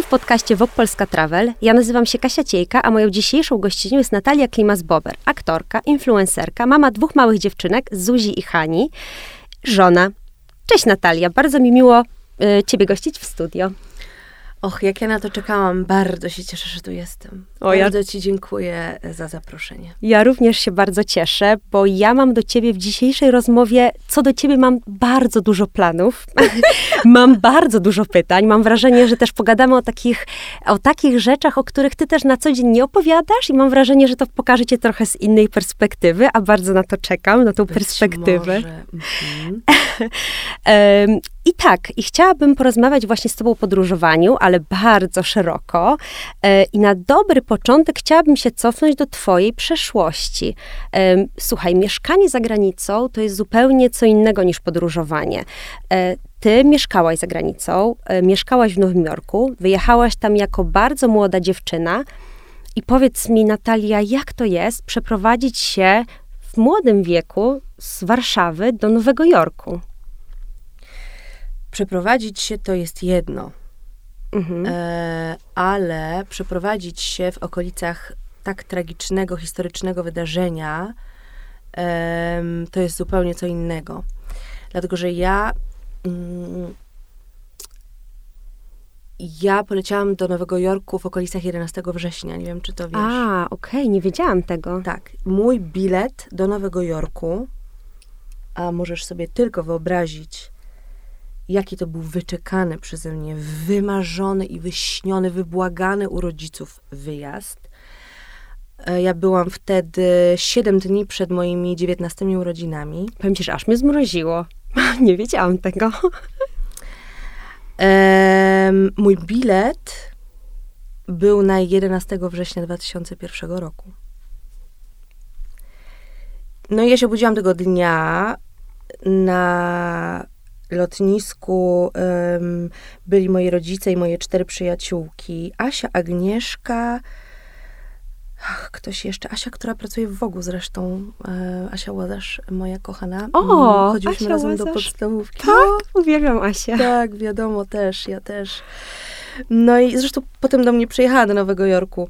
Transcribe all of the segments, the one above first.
Witam w podcaście Wok Polska Travel. Ja nazywam się Kasia Ciejka, a moją dzisiejszą gościnią jest Natalia Klimas-Bober, aktorka, influencerka, mama dwóch małych dziewczynek, Zuzi i Hani, żona. Cześć Natalia, bardzo mi miło y, Ciebie gościć w studio. Och, jak ja na to czekałam, bardzo się cieszę, że tu jestem. O, ja- bardzo Ci dziękuję za zaproszenie. Ja również się bardzo cieszę, bo ja mam do Ciebie w dzisiejszej rozmowie, co do Ciebie mam bardzo dużo planów, mam bardzo dużo pytań, mam wrażenie, że też pogadamy o takich, o takich rzeczach, o których Ty też na co dzień nie opowiadasz i mam wrażenie, że to pokaże Cię trochę z innej perspektywy, a bardzo na to czekam, na tą Być perspektywę. Może. Mhm. I tak, i chciałabym porozmawiać właśnie z Tobą o podróżowaniu, ale bardzo szeroko. E, I na dobry początek chciałabym się cofnąć do Twojej przeszłości. Słuchaj, mieszkanie za granicą to jest zupełnie co innego niż podróżowanie. E, Ty mieszkałaś za granicą, e, mieszkałaś w Nowym Jorku, wyjechałaś tam jako bardzo młoda dziewczyna. I powiedz mi, Natalia, jak to jest przeprowadzić się w młodym wieku z Warszawy do Nowego Jorku? Przeprowadzić się to jest jedno, Mhm. e, ale przeprowadzić się w okolicach tak tragicznego, historycznego wydarzenia em, to jest zupełnie co innego. Dlatego, że ja. Mm, ja poleciałam do Nowego Jorku w okolicach 11 września. Nie wiem, czy to wiesz. A, okej, nie wiedziałam tego. Tak, mój bilet do Nowego Jorku, a możesz sobie tylko wyobrazić, jaki to był wyczekany przeze mnie, wymarzony i wyśniony, wybłagany u rodziców wyjazd. E, Ja byłam wtedy 7 dni przed moimi 19 urodzinami. Powiem ci, że aż mnie zmroziło. Nie wiedziałam tego. Mój bilet był na 11 września 2001 roku. No i ja się obudziłam tego dnia na lotnisku. em, byli moi rodzice i moje cztery przyjaciółki. Asia, Agnieszka, ach, ktoś jeszcze. Asia, która pracuje w Wogu zresztą. E, Asia Łodarz, moja kochana. O, Mm, Chodziłyśmy Asia razem do Łazarz. podstawówki. Uwielbiam Asię. Tak, wiadomo, też, ja też. No i zresztą potem do mnie przyjechała do Nowego Jorku.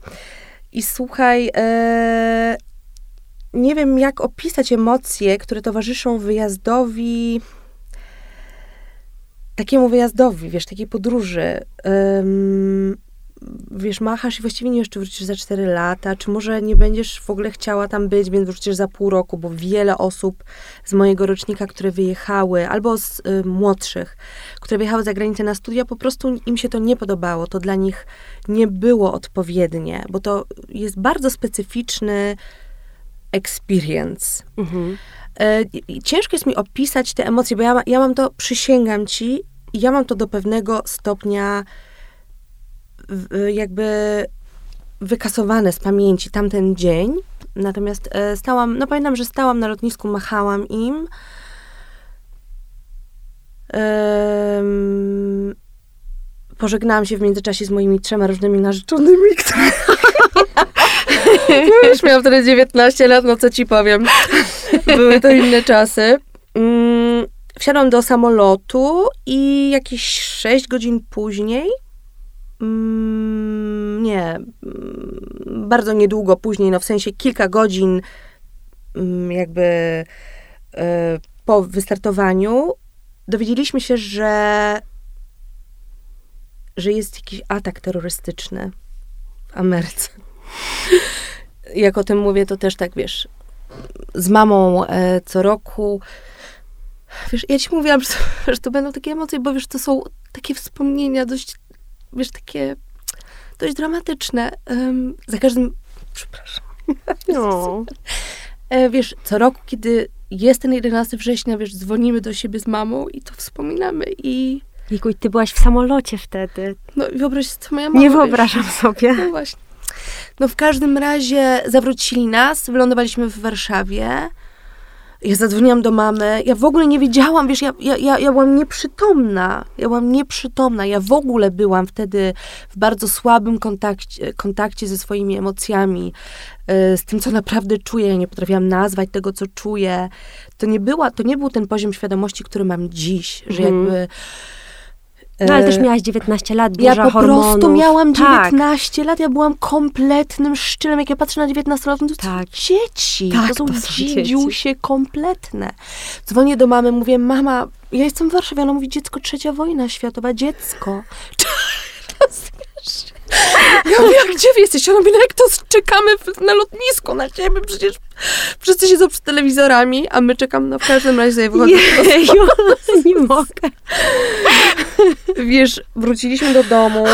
I słuchaj, e, nie wiem jak opisać emocje, które towarzyszą wyjazdowi, takiemu wyjazdowi, wiesz, takiej podróży. Em, wiesz, machasz i właściwie nie wiesz, czy wrócisz za 4 lata, czy może nie będziesz w ogóle chciała tam być, więc wrócisz za pół roku, bo wiele osób z mojego rocznika, które wyjechały, albo z y, młodszych, które wyjechały za granicę na studia, po prostu im się to nie podobało. To dla nich nie było odpowiednie, bo to jest bardzo specyficzny experience. Mhm. E, ciężko jest mi opisać te emocje, bo ja, ja mam to, przysięgam ci, ja mam to do pewnego stopnia jakby wykasowane z pamięci tamten dzień. Natomiast e, stałam, no pamiętam, że stałam na lotnisku, machałam im. Em, pożegnałam się w międzyczasie z moimi trzema różnymi narzeczonymi, które... Już miałam wtedy 19 lat, no co ci powiem. Były to inne czasy. Mm, wsiadłam do samolotu i jakieś 6 godzin później, mm, nie, mm, bardzo niedługo później, no w sensie kilka godzin mm, jakby e, po wystartowaniu, dowiedzieliśmy się, że, że jest jakiś atak terrorystyczny w Ameryce. Jak o tym mówię, to też tak, wiesz, z mamą e, co roku. Wiesz, ja ci mówiłam, że to, że to będą takie emocje, bo wiesz, to są takie wspomnienia dość, wiesz, takie dość dramatyczne. Em, za każdym, przepraszam. No. E, wiesz, co roku, kiedy jest ten 11 września, wiesz, dzwonimy do siebie z mamą i to wspominamy i Jejku, ty byłaś w samolocie wtedy. no i wyobraź sobie, co moja mama, Nie wiesz, wyobrażam sobie. No właśnie. No w każdym razie zawrócili nas, wylądowaliśmy w Warszawie. Ja zadzwoniłam do mamy. Ja w ogóle nie wiedziałam, wiesz, ja, ja, ja, ja byłam nieprzytomna. Ja byłam nieprzytomna. Ja w ogóle byłam wtedy w bardzo słabym kontakcie, kontakcie ze swoimi emocjami, y, z tym, co naprawdę czuję. Ja nie potrafiłam nazwać tego, co czuję. To nie, była, to nie był ten poziom świadomości, który mam dziś, że Mhm. jakby No ale też miałaś 19 lat, dużo Ja po hormonów. prostu miałam tak. 19 lat, ja byłam kompletnym szczylem. Jak ja patrzę na 19 lat, to Tak. są dzieci. Tak, to są, to są dziedziusie kompletne. Dzwonię do mamy, mówię, mama, ja jestem w Warszawie. Ona mówi, dziecko, trzecia wojna światowa, dziecko. Ja mówię, a gdzie wy jesteście? Ona mówi, no jak to czekamy na lotnisku na ciebie, przecież wszyscy siedzą przed telewizorami, a my czekamy, no w każdym razie sobie wychodzę. Jeju, nie mogę. Wiesz, wróciliśmy do domu,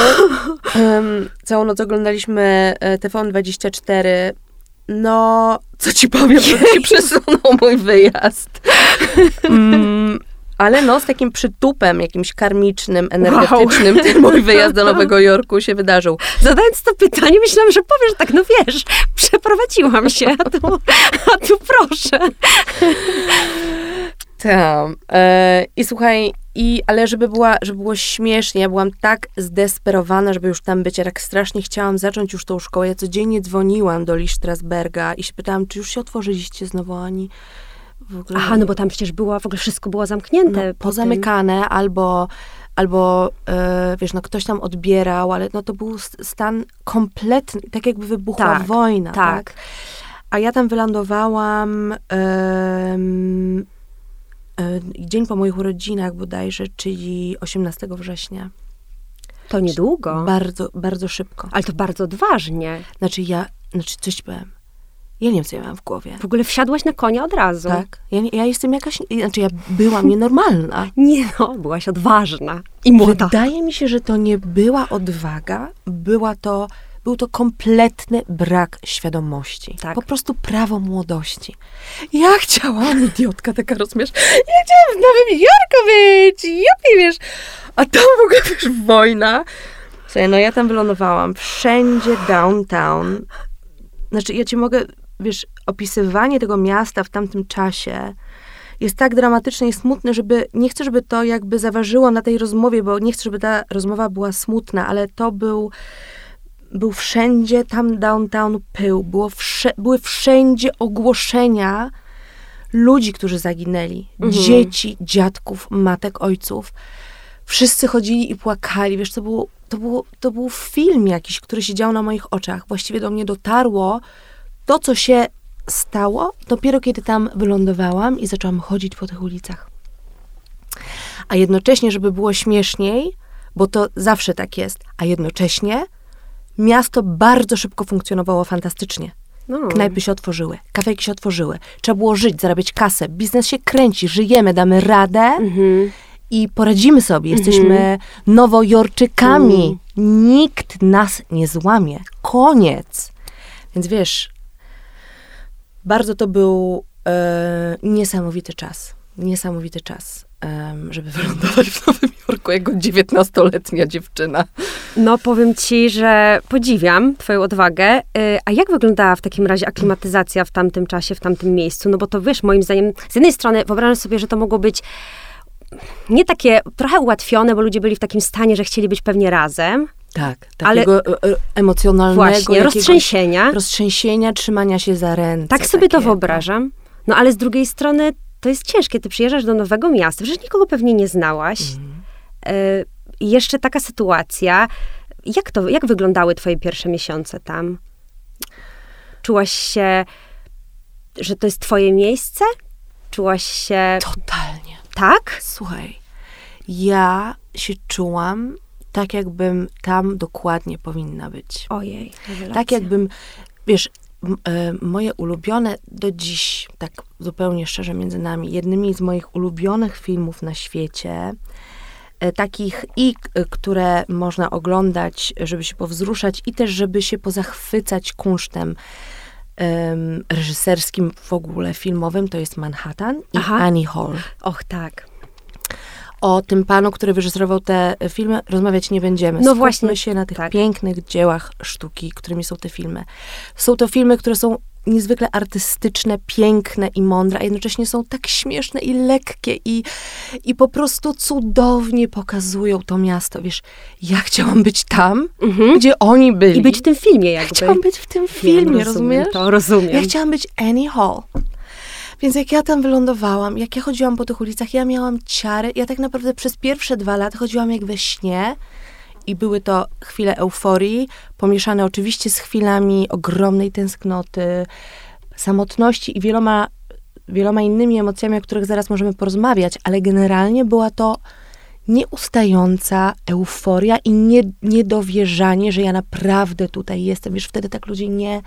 em, całą noc oglądaliśmy e, TVN24. No, co ci powiem, to się przesunął mój wyjazd. Mm, ale no, z takim przytupem jakimś karmicznym, energetycznym, ten mój wyjazd do Nowego Jorku się wydarzył. Zadając to pytanie, myślałam, że powiesz tak, no wiesz, przeprowadziłam się, a tu, a tu proszę. Tam. E, I słuchaj, i, ale żeby, była, żeby było śmiesznie, ja byłam tak zdesperowana, żeby już tam być. Ja tak strasznie chciałam zacząć już tą szkołę. Ja codziennie dzwoniłam do Lee Strasberga i się pytałam, czy już się otworzyliście znowu, a oni w ogóle... Aha, no bo tam przecież było, w ogóle wszystko było zamknięte. no, po pozamykane, albo, albo e, wiesz, no ktoś tam odbierał, ale no to był stan kompletny, tak jakby wybuchła Tak, wojna, tak. tak. A ja tam wylądowałam em, e, dzień po moich urodzinach bodajże, czyli 18 września. tym. To niedługo, Bardzo, bardzo szybko. ale to bardzo odważnie. Znaczy ja, znaczy coś powiem. Ja nie wiem, co ja miałam w głowie. W ogóle wsiadłaś na konia od razu. Tak? Ja, ja jestem jakaś, znaczy ja byłam nienormalna. Nie no, byłaś odważna i młoda. Wydaje mi się, że to nie była odwaga, była to, był to kompletny brak świadomości. Tak. Po prostu prawo młodości. Ja chciałam, idiotka taka rozumiesz, ja chciałam w Nowym Jorku być, jupi, wiesz, a tam w ogóle, wiesz, wojna. Słuchaj, no ja tam wylądowałam, wszędzie downtown. Znaczy, ja ci mogę, wiesz, opisywanie tego miasta w tamtym czasie jest tak dramatyczne i smutne, żeby, nie chcę, żeby to jakby zaważyło na tej rozmowie, bo nie chcę, żeby ta rozmowa była smutna, ale to był, był wszędzie tam downtown pył, było wsze, były wszędzie ogłoszenia ludzi, którzy zaginęli, Mhm. dzieci, dziadków, matek, ojców. Wszyscy chodzili i płakali, wiesz, to było, to, było, to był film jakiś, który się działo na moich oczach. Właściwie do mnie dotarło to, co się stało, dopiero kiedy tam wylądowałam i zaczęłam chodzić po tych ulicach. A jednocześnie, żeby było śmieszniej, bo to zawsze tak jest, a jednocześnie miasto bardzo szybko funkcjonowało fantastycznie. No. Knajpy się otworzyły, kafejki się otworzyły, trzeba było żyć, zarabiać kasę, biznes się kręci, żyjemy, damy radę Mhm. i poradzimy sobie. Jesteśmy nowojorczykami. Nikt nas nie złamie. Koniec. Więc wiesz, bardzo to był e, niesamowity czas. Niesamowity czas, em, żeby wylądować w Nowym Jorku jako 19-letnia dziewczyna. No powiem ci, że podziwiam twoją odwagę. Y, A jak wyglądała w takim razie aklimatyzacja w tamtym czasie, w tamtym miejscu? No bo to wiesz, moim zdaniem, z jednej strony wyobrażam sobie, że to mogło być nie takie trochę ułatwione, bo ludzie byli w takim stanie, że chcieli być pewnie razem. Tak, Ale- takiego e, e, emocjonalnego Właśnie, jakiegoś roztrzęsienia. roztrzęsienia, trzymania się za ręce. Tak sobie to wyobrażam. No ale z drugiej strony to jest ciężkie. Ty przyjeżdżasz do nowego miasta, przecież nikogo pewnie nie znałaś. Y, I jeszcze taka sytuacja. Jak to, jak wyglądały twoje pierwsze miesiące tam? Czułaś się, że to jest twoje miejsce? Czułaś się Totalnie. tak? Słuchaj, ja się czułam tak, jakbym tam dokładnie powinna być. Ojej, rewelacja. Tak, jakbym, wiesz, e, moje ulubione do dziś, tak zupełnie szczerze między nami, jednymi z moich ulubionych filmów na świecie, e, takich i k- które można oglądać, żeby się powzruszać i też, żeby się pozachwycać kunsztem em, reżyserskim w ogóle filmowym, to jest Manhattan i Aha. Annie Hall. Och, tak. O tym panu, który wyreżyserował te filmy, rozmawiać nie będziemy. No Skupmy właśnie, się na tych tak. pięknych dziełach sztuki, którymi są te filmy. Są to filmy, które są niezwykle artystyczne, piękne i mądre, a jednocześnie są tak śmieszne i lekkie i, i po prostu cudownie pokazują to miasto. Wiesz, ja chciałam być tam, Mhm. gdzie oni byli. I być w tym filmie jakby. Chciałam być w tym filmie, rozumiem rozumiesz? To, rozumiem. Ja chciałam być Annie Hall. Więc jak ja tam wylądowałam, jak ja chodziłam po tych ulicach, ja miałam ciary. Ja tak naprawdę przez pierwsze dwa lata chodziłam jak we śnie. I były to chwile euforii, pomieszane oczywiście z chwilami ogromnej tęsknoty, samotności i wieloma, wieloma innymi emocjami, o których zaraz możemy porozmawiać, ale generalnie była to nieustająca euforia i nie, niedowierzanie, że ja naprawdę tutaj jestem. Wiesz, wtedy tak ludzie nie,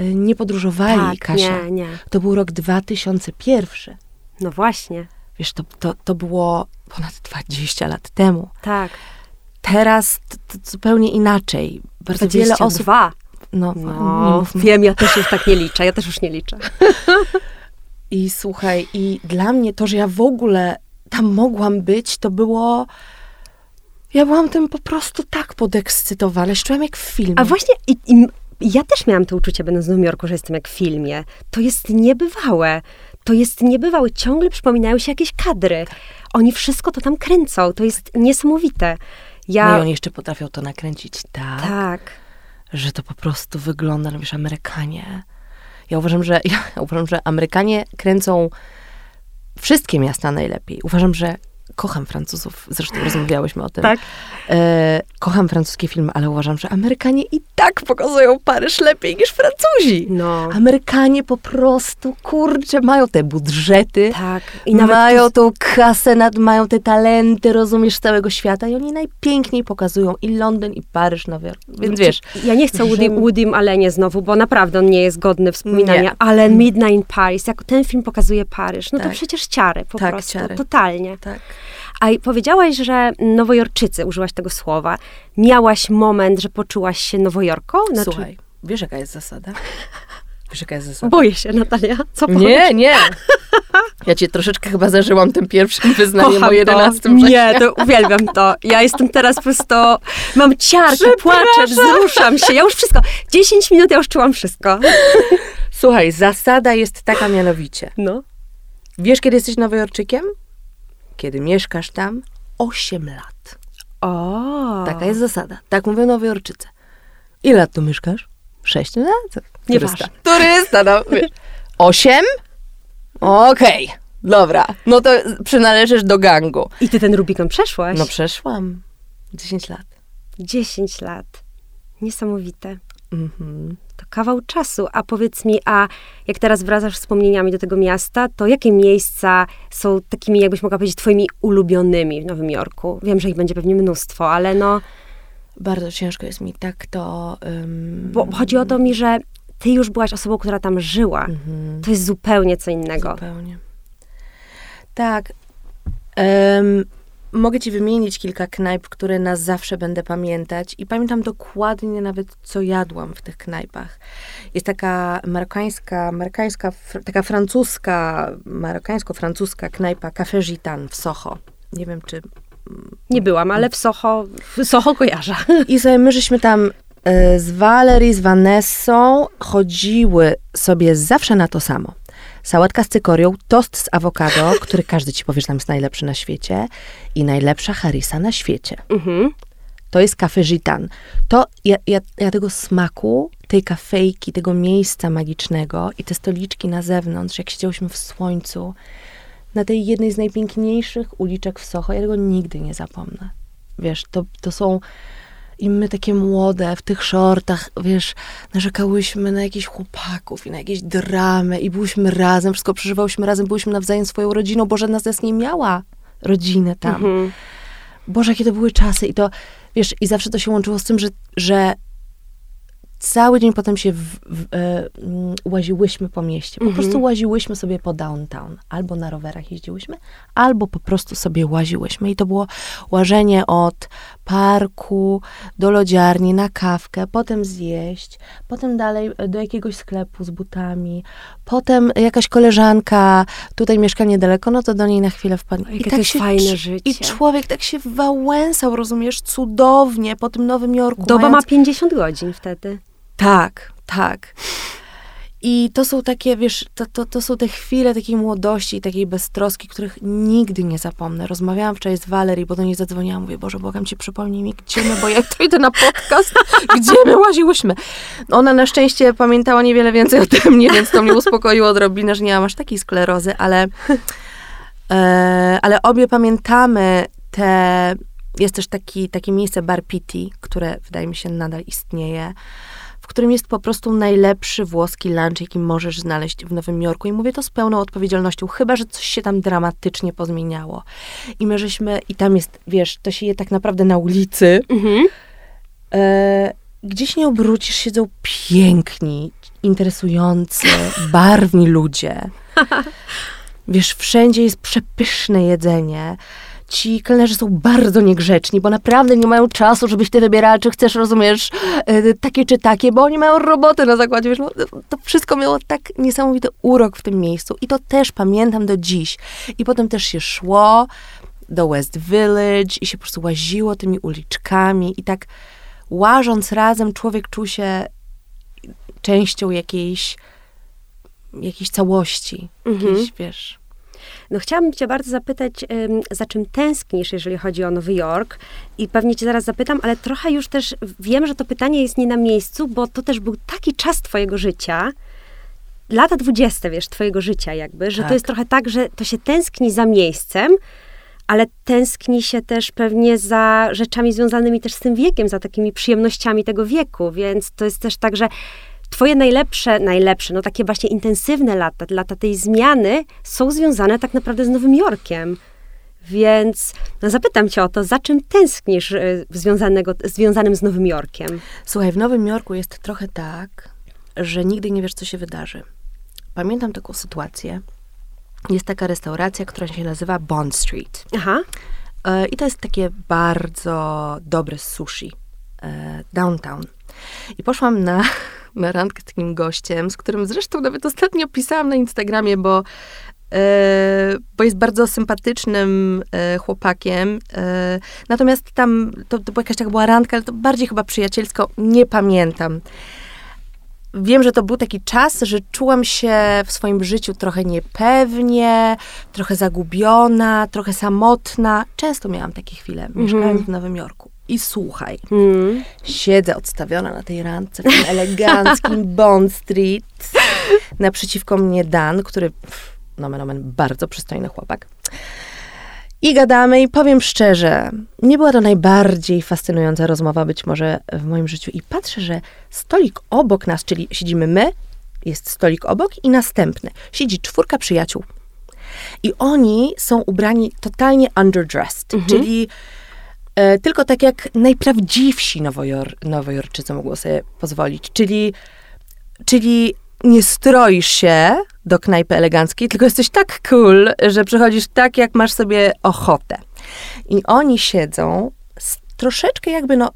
nie podróżowali, tak, Kasia. nie, nie. To był rok 2001. No właśnie, Wiesz, to, to, to było ponad 20 lat temu. tak. Teraz to, to zupełnie inaczej. Bardzo wiele osób... 22. No, No, wiem, ja też już tak nie liczę, ja też już nie liczę. I słuchaj, i dla mnie to, że ja w ogóle tam mogłam być, to było... Ja byłam tym po prostu tak podekscytowana. Się Czułam jak w filmie. A właśnie i, i, ja też miałam to uczucie, będąc w Nowym Jorku, że jestem jak w filmie. To jest niebywałe. To jest niebywałe. Ciągle przypominają się jakieś kadry. Oni wszystko to tam kręcą. To jest niesamowite. No Ja... i oni jeszcze potrafią to nakręcić tak, tak. że to po prostu wygląda, no wiesz, Amerykanie. Ja uważam, że ja uważam, że Amerykanie kręcą wszystkie miasta najlepiej. Uważam, że kocham Francuzów. Zresztą rozmawiałyśmy o tym. Tak. E, kocham francuskie filmy, ale uważam, że Amerykanie i tak pokazują Paryż lepiej niż Francuzi. No. Amerykanie po prostu, kurczę, mają te budżety, Tak. i mają tą kasę, nad, mają te talenty, rozumiesz, całego świata i oni najpiękniej pokazują i Londyn, i Paryż, Nowy Jork. Więc wiesz, Ja nie chcę Woody, Woodym Allenie znowu, bo naprawdę on nie jest godny wspominania, Nie. ale Midnight in Paris, jak ten film pokazuje Paryż, no to Tak. przecież ciary po Tak, prostu, ciary. totalnie. tak. A powiedziałaś, że nowojorczycy, użyłaś tego słowa. Miałaś moment, że poczułaś się nowojorką? Znaczy- Słuchaj, wiesz jaka jest zasada? Wiesz jaka jest zasada? Boję się, Natalia. Co Nie, nie. Ja cię troszeczkę chyba zażyłam tym pierwszym wyznaniem Kocham o 11 to. września. Nie, to uwielbiam to. Ja jestem teraz po prostu, mam ciarkę, płaczę, wzruszam się. Ja już wszystko. 10 minut ja już czułam wszystko. Słuchaj, zasada jest taka mianowicie. No. Wiesz, kiedy jesteś nowojorczykiem? Kiedy mieszkasz tam 8 lat. O. Taka jest zasada. Tak mówią nowojorczycy. Ile lat tu mieszkasz? 6 lat? Nieważne. Turysta, no wiesz. 8? Okej, dobra. No to przynależysz do gangu. I ty ten Rubikon przeszłaś? No przeszłam. 10 lat. 10 lat. Niesamowite. Mhm. To kawał czasu. A powiedz mi, a jak teraz wracasz wspomnieniami do tego miasta, to jakie miejsca są takimi, jakbyś mogła powiedzieć, twoimi ulubionymi w Nowym Jorku? Wiem, że ich będzie pewnie mnóstwo, ale no, Bardzo ciężko jest mi tak to... ym, bo chodzi o to mi, że ty już byłaś osobą, która tam żyła. Mhm. To jest zupełnie co innego. Zupełnie. Tak. Em, mogę ci wymienić kilka knajp, które na zawsze będę pamiętać i pamiętam dokładnie nawet, co jadłam w tych knajpach. Jest taka marokańska, marokańska fr- taka francuska, marokańsko-francuska knajpa Café Gitan w Soho. Nie wiem, czy... Nie byłam, ale w Soho, w Soho kojarzę. I sobie my żeśmy tam e, z Valerie, z Vanessą chodziły sobie zawsze na to samo. Sałatka z cykorią, tost z awokado, który każdy ci powie, że tam jest najlepszy na świecie i najlepsza harisa na świecie. Mhm. To jest kafe Gitan. To ja, ja, ja tego smaku, tej kafejki, tego miejsca magicznego i te stoliczki na zewnątrz, jak siedziałyśmy w słońcu, na tej jednej z najpiękniejszych uliczek w Soho, ja tego nigdy nie zapomnę. Wiesz, to, to są i my takie młode, w tych shortach, wiesz, narzekałyśmy na jakichś chłopaków i na jakieś dramy i byłyśmy razem, wszystko przeżywałyśmy razem, byłyśmy nawzajem swoją rodziną, bo żadna z nas nie miała rodziny tam. Mhm. Boże, jakie to były czasy. I to, wiesz, i zawsze to się łączyło z tym, że, że cały dzień potem się w, w, e, mm, łaziłyśmy po mieście. Po Mhm. prostu łaziłyśmy sobie po downtown. Albo na rowerach jeździłyśmy, albo po prostu sobie łaziłyśmy. I to było łażenie od parku do lodziarni na kawkę, potem zjeść, potem dalej e, do jakiegoś sklepu z butami, potem jakaś koleżanka, tutaj mieszka niedaleko, no to do niej na chwilę wpadnie. Jakie to jest fajne życie. I człowiek tak się wałęsał, rozumiesz, cudownie po tym Nowym Jorku. Doba ma mając- 50 godzin wtedy. Tak, tak. I to są takie, wiesz, to, to, to są te chwile takiej młodości i takiej beztroski, których nigdy nie zapomnę. Rozmawiałam wczoraj z Valerii, bo do niej zadzwoniłam. Mówię, Boże, błagam cię, przypomnij mi, gdzie my, bo ja to idę na podcast, gdzie my łaziłyśmy. Ona na szczęście pamiętała niewiele więcej ode mnie, więc to mnie uspokoiło odrobinę, że nie mam aż takiej sklerozy, ale, e, ale obie pamiętamy te... Jest też taki, takie miejsce Bar Pitti, które wydaje mi się nadal istnieje którym jest po prostu najlepszy włoski lunch, jaki możesz znaleźć w Nowym Jorku. I mówię to z pełną odpowiedzialnością, chyba, że coś się tam dramatycznie pozmieniało. I my żeśmy, i tam jest, wiesz, to się je tak naprawdę na ulicy. Mhm. E, gdzieś nie obrócisz, siedzą piękni, interesujący, barwni ludzie. Wiesz, wszędzie jest przepyszne jedzenie ci kelnerzy są bardzo niegrzeczni, bo naprawdę nie mają czasu, żebyś ty wybierała, czy chcesz, rozumiesz, e, takie czy takie, bo oni mają roboty na zakładzie, wiesz, no, to wszystko miało tak niesamowity urok w tym miejscu i to też pamiętam do dziś. I potem też się szło do West Village i się po prostu łaziło tymi uliczkami i tak łażąc razem człowiek czuł się częścią jakiejś jakiejś całości, mhm. jakiejś, wiesz... No chciałabym cię bardzo zapytać, za czym tęsknisz, jeżeli chodzi o Nowy Jork i pewnie cię zaraz zapytam, ale trochę już też wiem, że to pytanie jest nie na miejscu, bo to też był taki czas twojego życia, lata dwudzieste, wiesz, twojego życia jakby, że tak. to jest trochę tak, że to się tęskni za miejscem, ale tęskni się też pewnie za rzeczami związanymi też z tym wiekiem, za takimi przyjemnościami tego wieku, więc to jest też tak, że Twoje najlepsze, najlepsze, no takie właśnie intensywne lata, lata tej zmiany są związane tak naprawdę z Nowym Jorkiem. Więc no zapytam cię o to, za czym tęsknisz y, związanego, związanym z Nowym Jorkiem? Słuchaj, w Nowym Jorku jest trochę tak, że nigdy nie wiesz, co się wydarzy. Pamiętam taką sytuację. Jest taka restauracja, która się nazywa Bond Street. Aha. E, I to jest takie bardzo dobre sushi. E, downtown. I poszłam na na randkę z takim gościem, z którym zresztą nawet ostatnio pisałam na Instagramie, bo, e, bo jest bardzo sympatycznym e, chłopakiem. E, natomiast tam, to, to była jakaś taka była randka, ale to bardziej chyba przyjacielsko, nie pamiętam. Wiem, że to był taki czas, że czułam się w swoim życiu trochę niepewnie, trochę zagubiona, trochę samotna. Często miałam takie chwile, mieszkając mm. w Nowym Jorku. I słuchaj, mm. siedzę odstawiona na tej randce w tym eleganckim Bond Street. Naprzeciwko mnie Dan, który, nomen omen, bardzo przystojny chłopak. I gadamy i powiem szczerze, nie była to najbardziej fascynująca rozmowa być może w moim życiu. I patrzę, że stolik obok nas, czyli siedzimy my, jest stolik obok i następny. Siedzi czwórka przyjaciół. I oni są ubrani totalnie underdressed, mhm. czyli tylko tak jak najprawdziwsi Nowojor Nowojorczycy mogą sobie pozwolić, czyli, czyli nie stroisz się do knajpy eleganckiej, tylko jesteś tak cool, że przychodzisz tak, jak masz sobie ochotę. I oni siedzą troszeczkę jakby, no,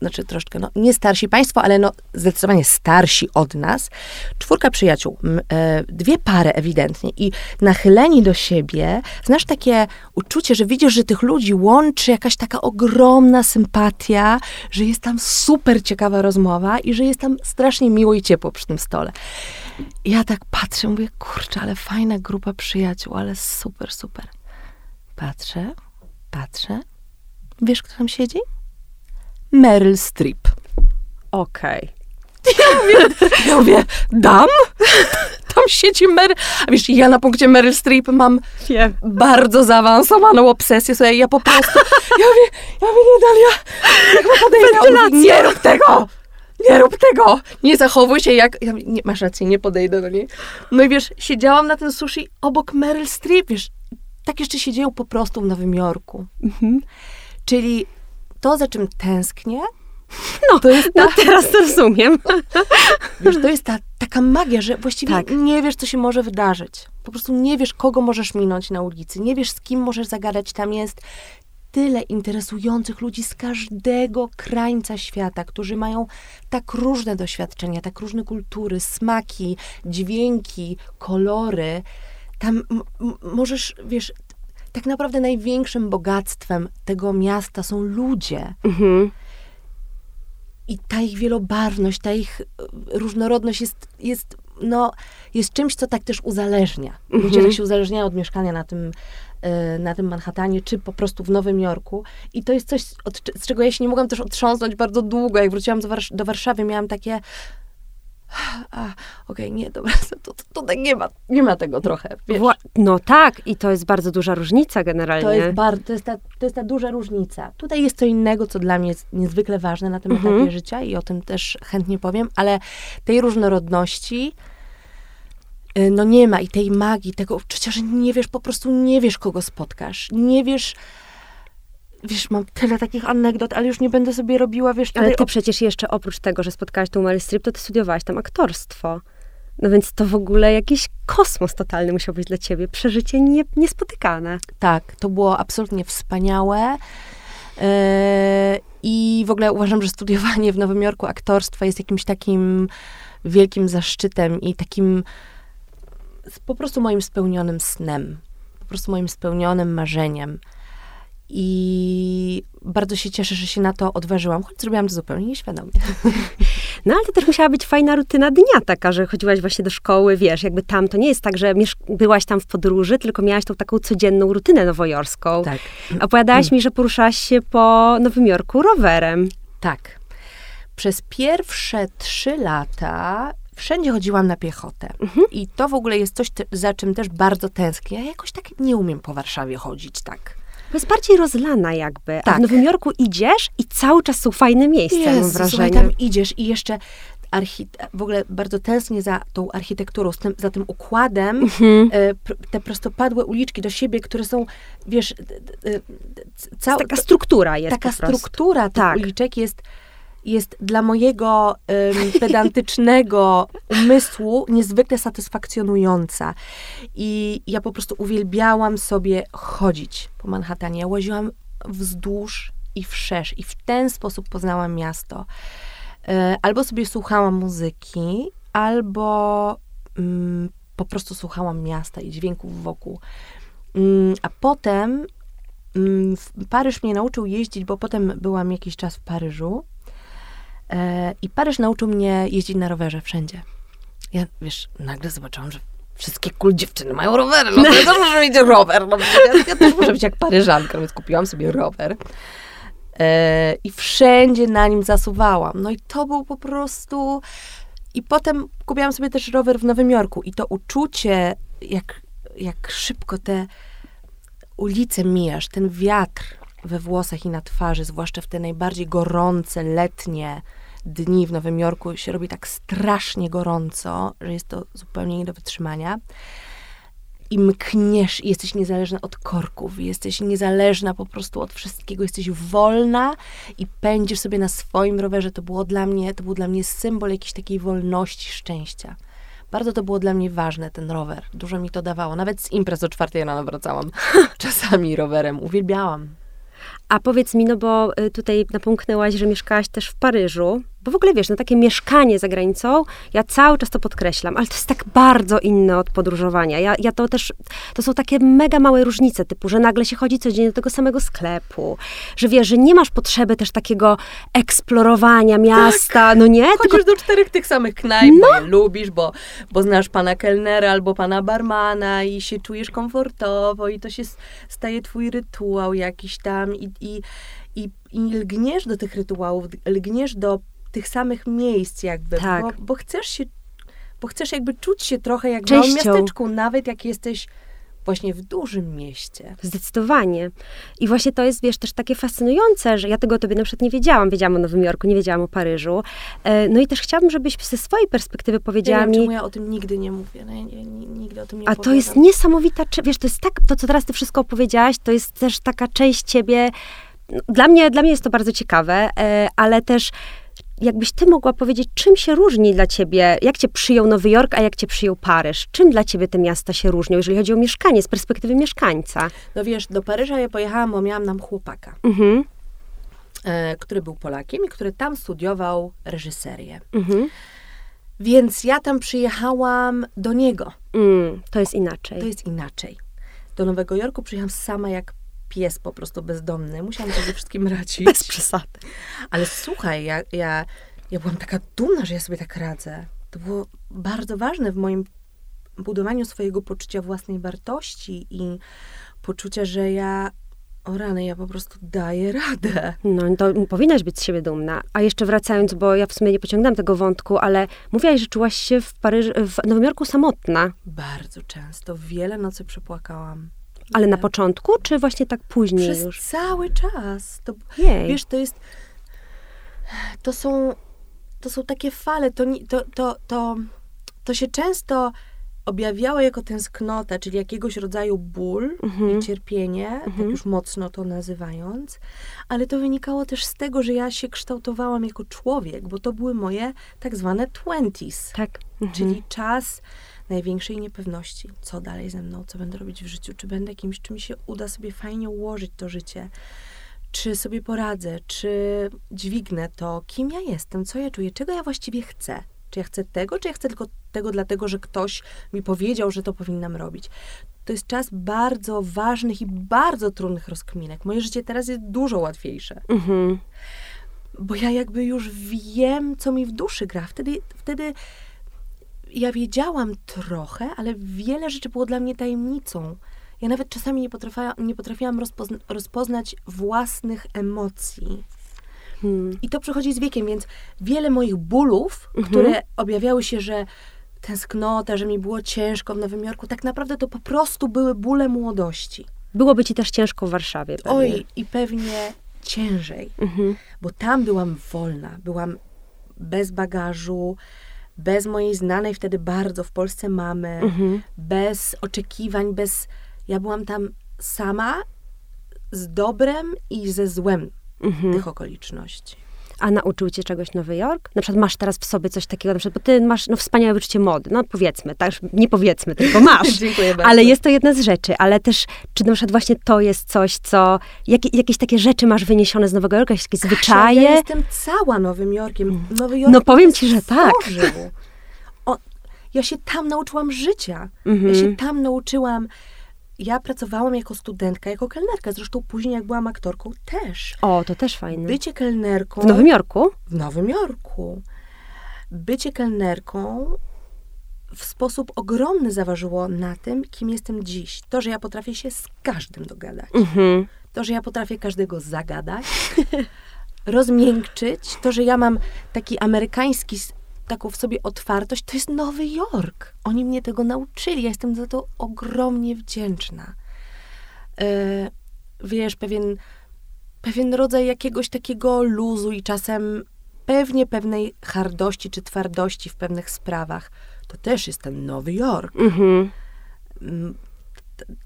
znaczy troszeczkę, no, nie starsi państwo, ale no, zdecydowanie starsi od nas. Czwórka przyjaciół, e, dwie pary ewidentnie i nachyleni do siebie, znasz takie uczucie, że widzisz, że tych ludzi łączy jakaś taka ogromna sympatia, że jest tam super ciekawa rozmowa i że jest tam strasznie miło i ciepło przy tym stole. Ja tak patrzę, mówię, kurczę, ale fajna grupa przyjaciół, ale super, super. Patrzę, patrzę, Wiesz, kto tam siedzi? Meryl Streep. Okej. Okay. Ja mówię, ja mówię, dam? Tam siedzi Meryl. A wiesz, ja na punkcie Meryl Streep mam Wiem. bardzo zaawansowaną obsesję. Słuchaj, ja po prostu, ja mówię, ja mówię, nie Dalia, jak podejdę, mówi, nie rób tego! Nie rób tego! Nie zachowuj się jak... Ja mówię, nie, masz rację, nie podejdę do niej. No i wiesz, siedziałam na tym sushi obok Meryl Streep, wiesz, tak jeszcze siedział po prostu w Nowym Jorku. Mhm. Czyli to, za czym tęsknię, no, to jest no ta, no teraz to rozumiem. Wiesz, to jest ta taka magia, że właściwie tak. nie wiesz, co się może wydarzyć. Po prostu nie wiesz, kogo możesz minąć na ulicy, nie wiesz, z kim możesz zagadać. Tam jest tyle interesujących ludzi z każdego krańca świata, którzy mają tak różne doświadczenia, tak różne kultury, smaki, dźwięki, kolory. Tam możesz, wiesz, tak naprawdę największym bogactwem tego miasta są ludzie. Mhm. I ta ich wielobarwność, ta ich e, różnorodność jest, jest no, jest czymś, co tak też uzależnia. Ludzie Mhm. tak się uzależniają od mieszkania na tym, e, na tym Manhattanie, czy po prostu w Nowym Jorku. I to jest coś, od, z czego ja się nie mogłam też otrząsnąć bardzo długo. Jak wróciłam do, do Warszawy, miałam takie okej, nie, dobra, to, to, tutaj nie ma, nie ma tego trochę, wiesz. No tak, i to jest bardzo duża różnica generalnie. To jest, bar, to, jest ta, to jest ta duża różnica. Tutaj jest co innego, co dla mnie jest niezwykle ważne na tym Mhm. etapie życia i o tym też chętnie powiem, ale tej różnorodności y, no nie ma i tej magii, tego uczucia, że nie wiesz, po prostu nie wiesz, kogo spotkasz. Nie wiesz, wiesz, mam tyle takich anegdot, ale już nie będę sobie robiła, wiesz, Ale ty przecież jeszcze oprócz tego, że spotkałaś tą Meryl Streep, to ty studiowałaś tam aktorstwo. No więc to w ogóle jakiś kosmos totalny musiał być dla ciebie. Przeżycie nie, niespotykane. Tak, to było absolutnie wspaniałe. Yy, I w ogóle uważam, że studiowanie w Nowym Jorku aktorstwa jest jakimś takim wielkim zaszczytem i takim po prostu moim spełnionym snem. Po prostu moim spełnionym marzeniem. I bardzo się cieszę, że się na to odważyłam, choć zrobiłam to zupełnie nieświadomie. No ale to też musiała być fajna rutyna dnia taka, że chodziłaś właśnie do szkoły, wiesz, jakby tam to nie jest tak, że byłaś tam w podróży, tylko miałaś tą taką codzienną rutynę nowojorską. Tak. Opowiadałaś mi, że poruszałaś się po Nowym Jorku rowerem. Tak. Przez pierwsze trzy lata wszędzie chodziłam na piechotę. I to w ogóle jest coś, za czym też bardzo tęsknię. Ja jakoś tak nie umiem po Warszawie chodzić, tak. To jest bardziej rozlana jakby. A Tak. w Nowym Jorku idziesz i cały czas są fajne miejsca, mam Jezu, słuchaj, wrażenie. tam idziesz i jeszcze w ogóle bardzo tęsknię za tą architekturą, tym, za tym układem, Mhm. e, pr- te prostopadłe uliczki do siebie, które są, wiesz, d- d- d- c- cał- Taka struktura jest taka struktura tych Tak. uliczek jest, jest dla mojego pedantycznego umysłu niezwykle satysfakcjonująca. I ja po prostu uwielbiałam sobie chodzić po Manhattanie. Ja łaziłam wzdłuż i wszerz i w ten sposób poznałam miasto. E, Albo sobie słuchałam muzyki, albo mm, po prostu słuchałam miasta i dźwięków wokół. Mm, a potem w- Paryż mnie nauczył jeździć, bo potem byłam jakiś czas w Paryżu. E, I Paryż nauczył mnie jeździć na rowerze wszędzie. Ja, wiesz, nagle zobaczyłam, że wszystkie cool dziewczyny mają rowery. No to ja też muszę mieć rower. No, ja, ja też muszę być jak Paryżanka, więc kupiłam sobie rower. E, I wszędzie na nim zasuwałam. No i to był po prostu... I potem kupiłam sobie też rower w Nowym Jorku. I to uczucie, jak, jak szybko te ulice mijasz, ten wiatr we włosach i na twarzy, zwłaszcza w te najbardziej gorące, letnie dni w Nowym Jorku, się robi tak strasznie gorąco, że jest to zupełnie nie do wytrzymania. I mkniesz i jesteś niezależna od korków, jesteś niezależna po prostu od wszystkiego, jesteś wolna i pędzisz sobie na swoim rowerze. To było dla mnie, to był dla mnie symbol jakiejś takiej wolności, szczęścia. Bardzo to było dla mnie ważne, ten rower. Dużo mi to dawało. Nawet z imprez o czwartej rano wracałam czasami rowerem. Uwielbiałam. A powiedz mi, no bo y, tutaj napomknęłaś, że mieszkałaś też w Paryżu, bo w ogóle wiesz, no takie mieszkanie za granicą, ja cały czas to podkreślam, ale to jest tak bardzo inne od podróżowania. Ja, ja to też, to są takie mega małe różnice, typu, że nagle się chodzi codziennie do tego samego sklepu, że wiesz, że nie masz potrzeby też takiego eksplorowania miasta, no nie? Tylko Chodzisz do czterech tych samych knajp, bo je lubisz, bo, bo znasz pana kelnera albo pana barmana i się czujesz komfortowo i to się staje twój rytuał jakiś tam i, i, i, i lgniesz do tych rytuałów, lgniesz do tych samych miejsc jakby, Tak. bo, bo chcesz się, bo chcesz jakby czuć się trochę jak w małym Częścią. miasteczku, nawet jak jesteś właśnie w dużym mieście. Zdecydowanie. I właśnie to jest, wiesz, też takie fascynujące, że ja tego o tobie na przykład nie wiedziałam. Wiedziałam o Nowym Jorku, nie wiedziałam o Paryżu. E, No i też chciałabym, żebyś ze swojej perspektywy Ja nie powiedziała wiem, mi, ja o tym nigdy nie mówię. No, ja nigdy o tym nie A to jest niesamowita, wiesz, to jest tak, to co teraz ty wszystko opowiedziałaś, to jest też taka część ciebie, dla mnie, dla mnie jest to bardzo ciekawe, e, ale też jakbyś ty mogła powiedzieć, czym się różni dla ciebie, jak cię przyjął Nowy Jork, a jak cię przyjął Paryż? Czym dla ciebie te miasta się różnią, jeżeli chodzi o mieszkanie, z perspektywy mieszkańca? No wiesz, do Paryża ja pojechałam, bo miałam tam chłopaka, Mhm, e, który był Polakiem i który tam studiował reżyserię. mhm. Więc ja tam przyjechałam do niego. Mm, to jest inaczej. To jest inaczej. Do Nowego Jorku przyjechałam sama jak pies po prostu bezdomny. Musiałam sobie ze wszystkim radzić. Bez przesady. Ale słuchaj, ja, ja, ja byłam taka dumna, że ja sobie tak radzę. to było bardzo ważne w moim budowaniu swojego poczucia własnej wartości i poczucia, że ja o rany, ja po prostu daję radę. No to powinnaś być z siebie dumna. A jeszcze wracając, bo ja w sumie nie pociągnęłam tego wątku, ale mówiłaś, że czułaś się w Paryżu, w Nowym Jorku samotna. Bardzo często. Wiele nocy przepłakałam. Ale na początku, czy właśnie tak później Przez już? cały czas. To, Jej. wiesz, to jest... To są, to są takie fale. To, to, to, to, to się często objawiało jako tęsknota, czyli jakiegoś rodzaju ból Mhm. i cierpienie, tak już mocno to nazywając, ale to wynikało też z tego, że ja się kształtowałam jako człowiek, bo to były moje tak zwane twenties, Tak. Mhm. czyli czas największej niepewności. Co dalej ze mną, co będę robić w życiu, czy będę kimś, czy mi się uda sobie fajnie ułożyć to życie, czy sobie poradzę, czy dźwignę to, kim ja jestem, co ja czuję, czego ja właściwie chcę. Czy ja chcę tego, czy ja chcę tylko tego dlatego, że ktoś mi powiedział, że to powinnam robić. To jest czas bardzo ważnych i bardzo trudnych rozkminek. Moje życie teraz jest dużo łatwiejsze Mhm. bo ja jakby już wiem, co mi w duszy gra. Wtedy, wtedy ja wiedziałam trochę, ale wiele rzeczy było dla mnie tajemnicą. Ja nawet czasami nie, potrafiła, nie potrafiłam rozpozna- rozpoznać własnych emocji. Hmm. I to przychodzi z wiekiem, więc wiele moich bólów, które objawiały się, że tęsknota, że mi było ciężko w Nowym Jorku, tak naprawdę to po prostu były bóle młodości. Byłoby ci też ciężko w Warszawie. Pewnie. Oj, i pewnie ciężej Mhm. bo tam byłam wolna, byłam bez bagażu, bez mojej znanej wtedy bardzo w Polsce mamy, Mhm. bez oczekiwań, bez. Ja byłam tam sama z dobrem i ze złem Mhm. tych okoliczności. A nauczył cię czegoś Nowy Jork? Na przykład masz teraz w sobie coś takiego, na przykład, bo ty masz no, wspaniałe wyczucie mody, no powiedzmy, tak, nie powiedzmy, tylko masz. Dziękuję bardzo. Ale jest to jedna z rzeczy, ale też, czy na przykład właśnie to jest coś, co, jakie, jakieś takie rzeczy masz wyniesione z Nowego Jorku, jakieś takie zwyczaje? Ja jestem cała Nowym Jorkiem. Nowy Jork No powiem ci, że tak. O, ja się tam nauczyłam życia. Mhm. Ja się tam nauczyłam. Ja pracowałam jako studentka, jako kelnerka. Zresztą później, jak byłam aktorką, też. O, to też fajne. Bycie kelnerką W Nowym Jorku? w Nowym Jorku. Bycie kelnerką w sposób ogromny zaważyło na tym, kim jestem dziś. To, że ja potrafię się z każdym dogadać. Mhm. To, że ja potrafię każdego zagadać, rozmiękczyć. To, że ja mam taki amerykański, taką w sobie otwartość, to jest Nowy Jork. Oni mnie tego nauczyli. Ja jestem za to ogromnie wdzięczna. E, wiesz, pewien, pewien rodzaj jakiegoś takiego luzu i czasem pewnie pewnej hardości czy twardości w pewnych sprawach. To też jest ten Nowy Jork. Mhm. Mm,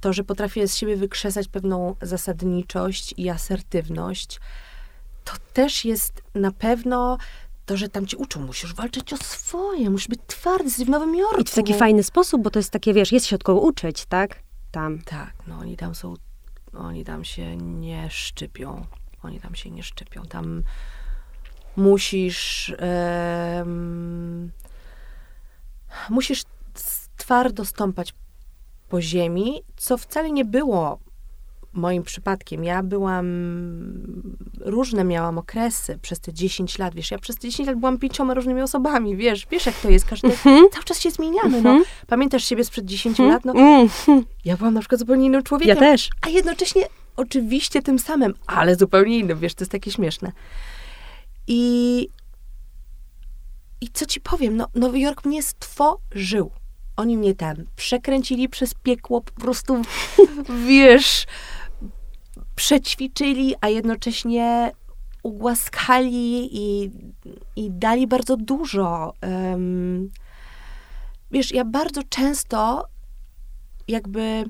To, że potrafię z siebie wykrzesać pewną zasadniczość i asertywność, to też jest na pewno to, że tam ci uczą, musisz walczyć o swoje, musisz być twardy, jesteś w Nowym Jorku. I w taki fajny sposób, bo to jest takie, wiesz, jest się od kogo uczyć, tak? Tam. Tak, no oni tam są, oni tam się nie szczypią. Oni tam się nie szczypią. Tam musisz musisz twardo stąpać po ziemi, co wcale nie było moim przypadkiem. Ja byłam, różne miałam okresy przez te 10 lat, wiesz, ja przez te 10 lat byłam pięcioma różnymi osobami, wiesz, wiesz jak to jest, każdy, cały czas się zmieniamy, no. Pamiętasz siebie sprzed 10 lat, no, ja byłam na przykład zupełnie innym Ja człowiekiem. też. A jednocześnie oczywiście tym samym, ale zupełnie innym, wiesz, to jest takie śmieszne. I, i co ci powiem, no, Nowy Jork mnie stworzył. Oni mnie tam przekręcili przez piekło, po prostu, wiesz, przećwiczyli, a jednocześnie ugłaskali i, i dali bardzo dużo. Em, wiesz, ja bardzo często jakby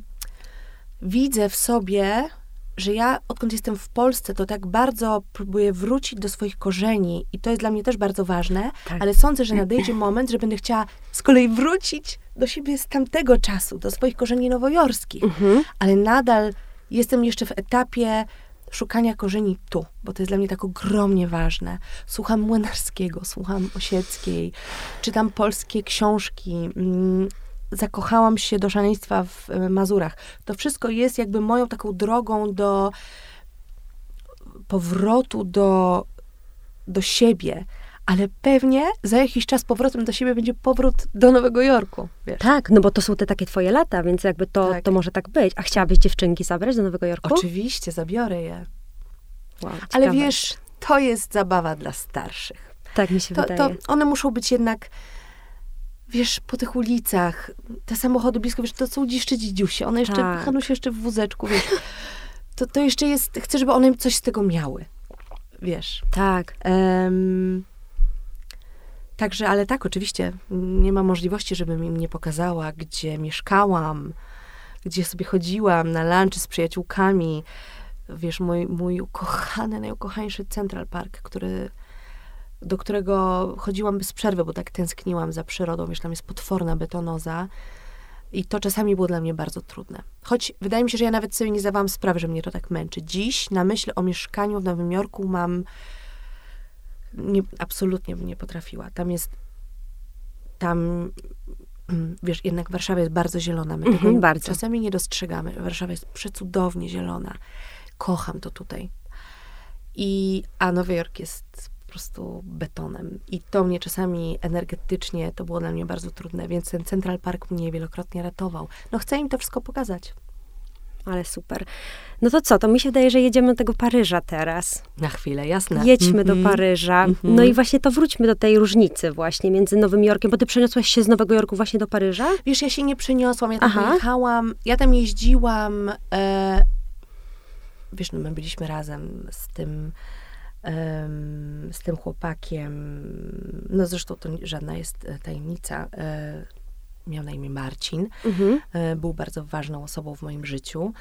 widzę w sobie, że ja odkąd jestem w Polsce, to tak bardzo próbuję wrócić do swoich korzeni i to jest dla mnie też bardzo ważne, Tak. ale sądzę, że nadejdzie moment, że będę chciała z kolei wrócić do siebie z tamtego czasu, do swoich korzeni nowojorskich, Mhm. ale nadal jestem jeszcze w etapie szukania korzeni tu, bo to jest dla mnie tak ogromnie ważne. Słucham Młynarskiego, słucham Osieckiej, czytam polskie książki, mm, zakochałam się do szaleństwa w e, Mazurach. To wszystko jest jakby moją taką drogą do powrotu do, do siebie, ale pewnie za jakiś czas powrotem do siebie będzie powrót do Nowego Jorku. Wiesz? Tak, no bo to są te takie twoje lata, więc jakby to, Tak. to może tak być. A chciałabyś dziewczynki zabrać do Nowego Jorku? Oczywiście, zabiorę je. Wow, Ale wiesz, to jest zabawa dla starszych. Tak mi się To, wydaje. to one muszą być jednak, wiesz, po tych ulicach, te samochody blisko, wiesz, to są jeszcze dzidziusie. One jeszcze, Tak. Hanuś jeszcze w wózeczku, wiesz. To, to jeszcze jest, chcę, żeby one coś z tego miały. Wiesz. Tak. Em, także, ale tak, oczywiście, nie ma możliwości, żebym im nie pokazała, gdzie mieszkałam, gdzie sobie chodziłam na lunchy z przyjaciółkami. Wiesz, mój, mój ukochany, najukochańszy Central Park, który, do którego chodziłam bez przerwy, bo tak tęskniłam za przyrodą. Wiesz, tam jest potworna betonoza. I to czasami było dla mnie bardzo trudne. Choć wydaje mi się, że ja nawet sobie nie zdawałam sprawy, że mnie to tak męczy. Dziś na myśl o mieszkaniu w Nowym Jorku mam nie, absolutnie bym nie potrafiła. Tam jest, tam, mm, wiesz, jednak Warszawa jest bardzo zielona. My Mhm, bardzo. czasami nie dostrzegamy. Warszawa jest przecudownie zielona. Kocham to tutaj. I, a Nowy Jork jest po prostu betonem. I to mnie czasami energetycznie, to było dla mnie bardzo trudne, więc ten Central Park mnie wielokrotnie ratował. No chcę im to wszystko pokazać. Ale super. No to co, to mi się wydaje, że jedziemy do tego Paryża teraz. Na chwilę, jasne. Jedźmy Mhm. do Paryża. Mhm. No i właśnie to wróćmy do tej różnicy właśnie między Nowym Jorkiem, bo ty przeniosłaś się z Nowego Jorku właśnie do Paryża? Wiesz, ja się nie przeniosłam, ja tam Aha. jechałam, ja tam jeździłam, e, wiesz, no my byliśmy razem z tym, z tym chłopakiem, no zresztą to żadna jest tajemnica, e, miał na imię Marcin, Mhm. e, był bardzo ważną osobą w moim życiu.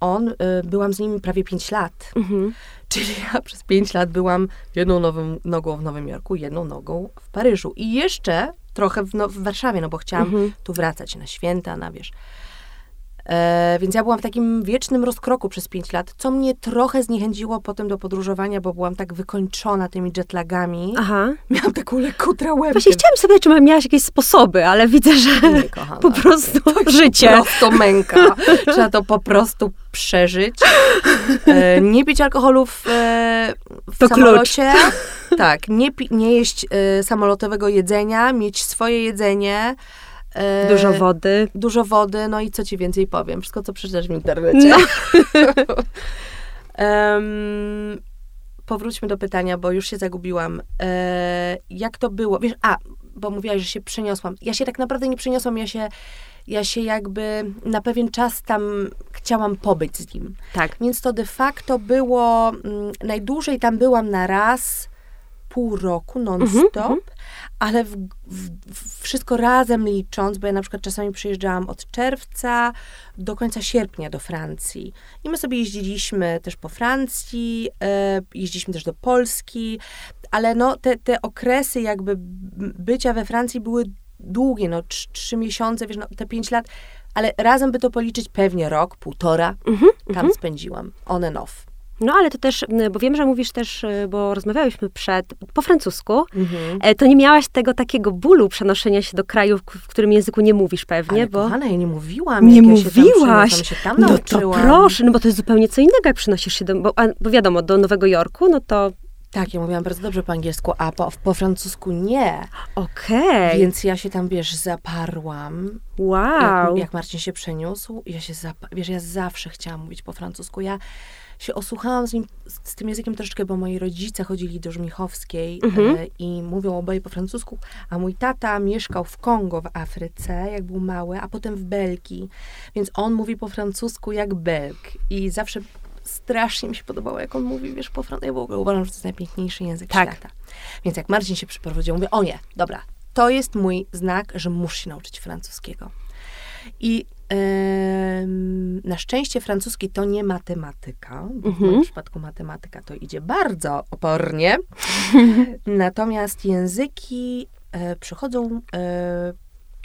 On, e, byłam z nim prawie 5 lat, Mhm. Czyli ja przez pięć lat byłam jedną nowym, nogą w Nowym Jorku, jedną nogą w Paryżu. I jeszcze trochę w, no, w Warszawie, no bo chciałam Mhm. tu wracać na święta, na wiesz. E, więc ja byłam w takim wiecznym rozkroku przez pięć lat, co mnie trochę zniechęciło potem do podróżowania, bo byłam tak wykończona tymi jetlagami. Aha. Miałam taką lekką trałębkę. Właśnie chciałam sobie, czy miałaś jakieś sposoby, ale widzę, że Nie, kochana. po prostu życie. prosto męka. Trzeba to po prostu przeżyć. E, nie pić alkoholu w, e, w To klucz. samolocie. Tak, nie, pi- nie jeść e, samolotowego jedzenia, mieć swoje jedzenie. E, Dużo wody. Dużo wody, no i co ci więcej powiem? Wszystko, co przeczytasz w internecie. No. Em, powróćmy do pytania, bo już się zagubiłam. E, jak to było? Wiesz, a, bo mówiłaś, że się przeniosłam. Ja się tak naprawdę nie przeniosłam, ja się, ja się jakby na pewien czas tam chciałam pobyć z nim. Tak. Więc to de facto było, mm, najdłużej tam byłam na raz pół roku non-stop, mhm. ale w, w, wszystko razem licząc, bo ja na przykład czasami przyjeżdżałam od czerwca do końca sierpnia do Francji. I my sobie jeździliśmy też po Francji, e, jeździliśmy też do Polski, ale no te, te okresy jakby bycia we Francji były długie, no trz- trzy miesiące, wiesz, no te pięć lat, ale razem by to policzyć pewnie rok, półtora, Mhm, tam spędziłam, on and off. No ale to też, bo wiem, że mówisz też, y, bo rozmawiałyśmy przed, po francusku, Mhm. e, to nie miałaś tego takiego bólu przenoszenia się do kraju, w- którym języku nie mówisz pewnie, Ale bo... kochana, ja nie mówiłam, Nie jak ja się tam mówiłaś. się tam no to proszę, no bo to jest zupełnie co innego, jak przynosisz się do, bo, a, bo wiadomo, do Nowego Jorku, no to Tak, ja mówiłam bardzo dobrze po angielsku, a po, po francusku nie. okej, Więc ja się tam, wiesz, zaparłam. wow. Jak, jak Marcin się przeniósł, ja się zapa- wiesz, ja zawsze chciałam mówić po francusku. Ja się osłuchałam z, nim, z, z tym językiem troszeczkę, bo moi rodzice chodzili do Żmichowskiej Mhm. e, i mówią oboje po francusku, a mój tata mieszkał w Kongo w Afryce, jak był mały, a potem w Belgii, więc on mówi po francusku jak Belg i zawsze strasznie mi się podobało, jak on mówi, wiesz, po francusku. Ja w ogóle uważam, że to jest najpiękniejszy język Tak. świata. Więc jak Marcin się przyprowadził, mówię, o nie, dobra, to jest mój znak, że muszę się nauczyć francuskiego. I na szczęście francuski to nie matematyka, bo w Mhm. moim przypadku matematyka to idzie bardzo opornie. Natomiast języki e, przychodzą, e,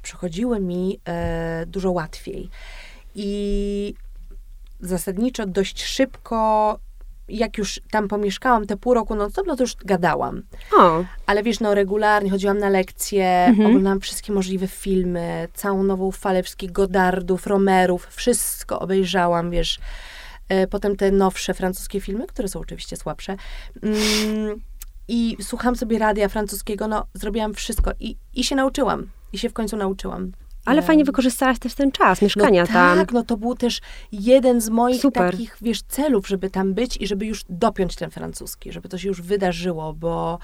przychodziły mi e, dużo łatwiej. I zasadniczo dość szybko, jak już tam pomieszkałam te pół roku, no to, no to już gadałam. O, Ale wiesz, no regularnie chodziłam na lekcje, Mhm. oglądałam wszystkie możliwe filmy, całą nową falę wszystkich Godardów, Romerów, wszystko obejrzałam, wiesz. E, Potem te nowsze francuskie filmy, które są oczywiście słabsze. Mm, i słucham sobie radia francuskiego, no zrobiłam wszystko i, i się nauczyłam. I się w końcu nauczyłam. Ale fajnie wykorzystałaś też ten czas mieszkania no tam. Tak, no to był też jeden z moich Super. takich, wiesz, celów, żeby tam być i żeby już dopiąć ten francuski, żeby to się już wydarzyło, bo,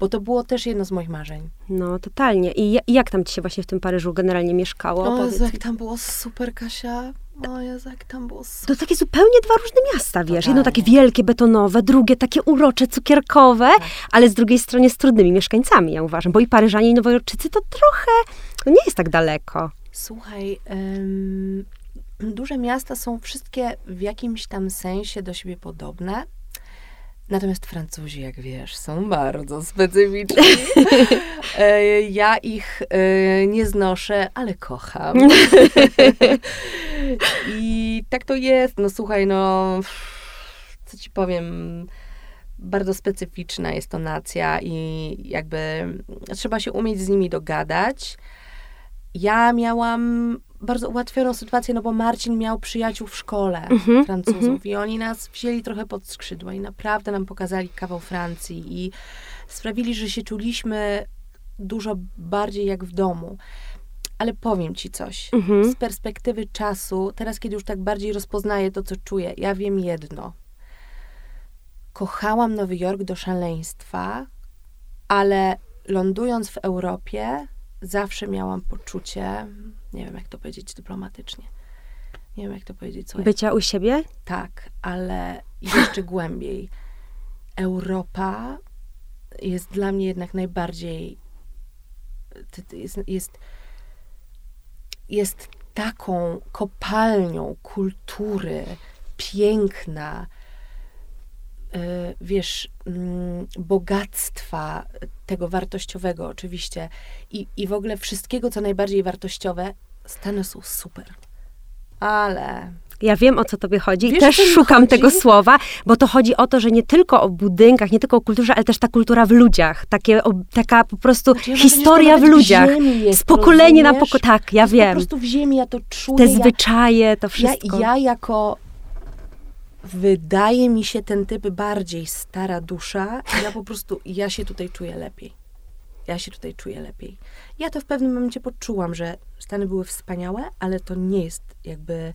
bo to było też jedno z moich marzeń. No, totalnie. I, ja- i jak tam ci się właśnie w tym Paryżu generalnie mieszkało? O Jezu, jak tam było super, Kasia. O Jezu, jak tam było super. To takie zupełnie dwa różne miasta, wiesz. Jedno takie Totalnie. wielkie, betonowe, drugie takie urocze, cukierkowe, Tak. ale z drugiej strony z trudnymi mieszkańcami, ja uważam. Bo i Paryżanie, i Nowojorczycy to trochę, no nie jest tak daleko. Słuchaj, duże miasta są wszystkie w jakimś tam sensie do siebie podobne. Natomiast Francuzi, jak wiesz, są bardzo specyficzni. E, ja ich e, nie znoszę, ale kocham. I tak to jest. No słuchaj, no co ci powiem, bardzo specyficzna jest to nacja i jakby trzeba się umieć z nimi dogadać. Ja miałam bardzo ułatwioną sytuację, no bo Marcin miał przyjaciół w szkole Mhm, Francuzów i oni nas wzięli trochę pod skrzydła i naprawdę nam pokazali kawał Francji i sprawili, że się czuliśmy dużo bardziej jak w domu. Ale powiem ci coś. Mhm. Z perspektywy czasu, teraz kiedy już tak bardziej rozpoznaję to, co czuję, ja wiem jedno. Kochałam Nowy Jork do szaleństwa, ale lądując w Europie, zawsze miałam poczucie, nie wiem jak to powiedzieć dyplomatycznie, nie wiem jak to powiedzieć, Bycia u siebie? tak, ale jeszcze głębiej. Europa jest dla mnie jednak najbardziej. Jest, jest, jest taką kopalnią kultury, piękna, wiesz, mm, bogactwa tego wartościowego oczywiście i, i w ogóle wszystkiego, co najbardziej wartościowe. Stany są super. Ale Ja wiem, o co tobie chodzi i Wiesz, też szukam chodzi? tego słowa, bo to chodzi o to, że nie tylko o budynkach, nie tylko o kulturze, ale też ta kultura w ludziach. Takie, o, taka po prostu Znaczy, ja historia w ludziach. jest, z pokolenia na rozumiesz? pokolenie. Tak, ja To wiem. Po prostu w ziemi ja to czuję. Te ja, zwyczaje, to ja, wszystko. ja jako wydaje mi się ten typ bardziej stara dusza. Ja po prostu, ja się tutaj czuję lepiej. Ja się tutaj czuję lepiej. Ja to w pewnym momencie poczułam, że Stany były wspaniałe, ale to nie jest jakby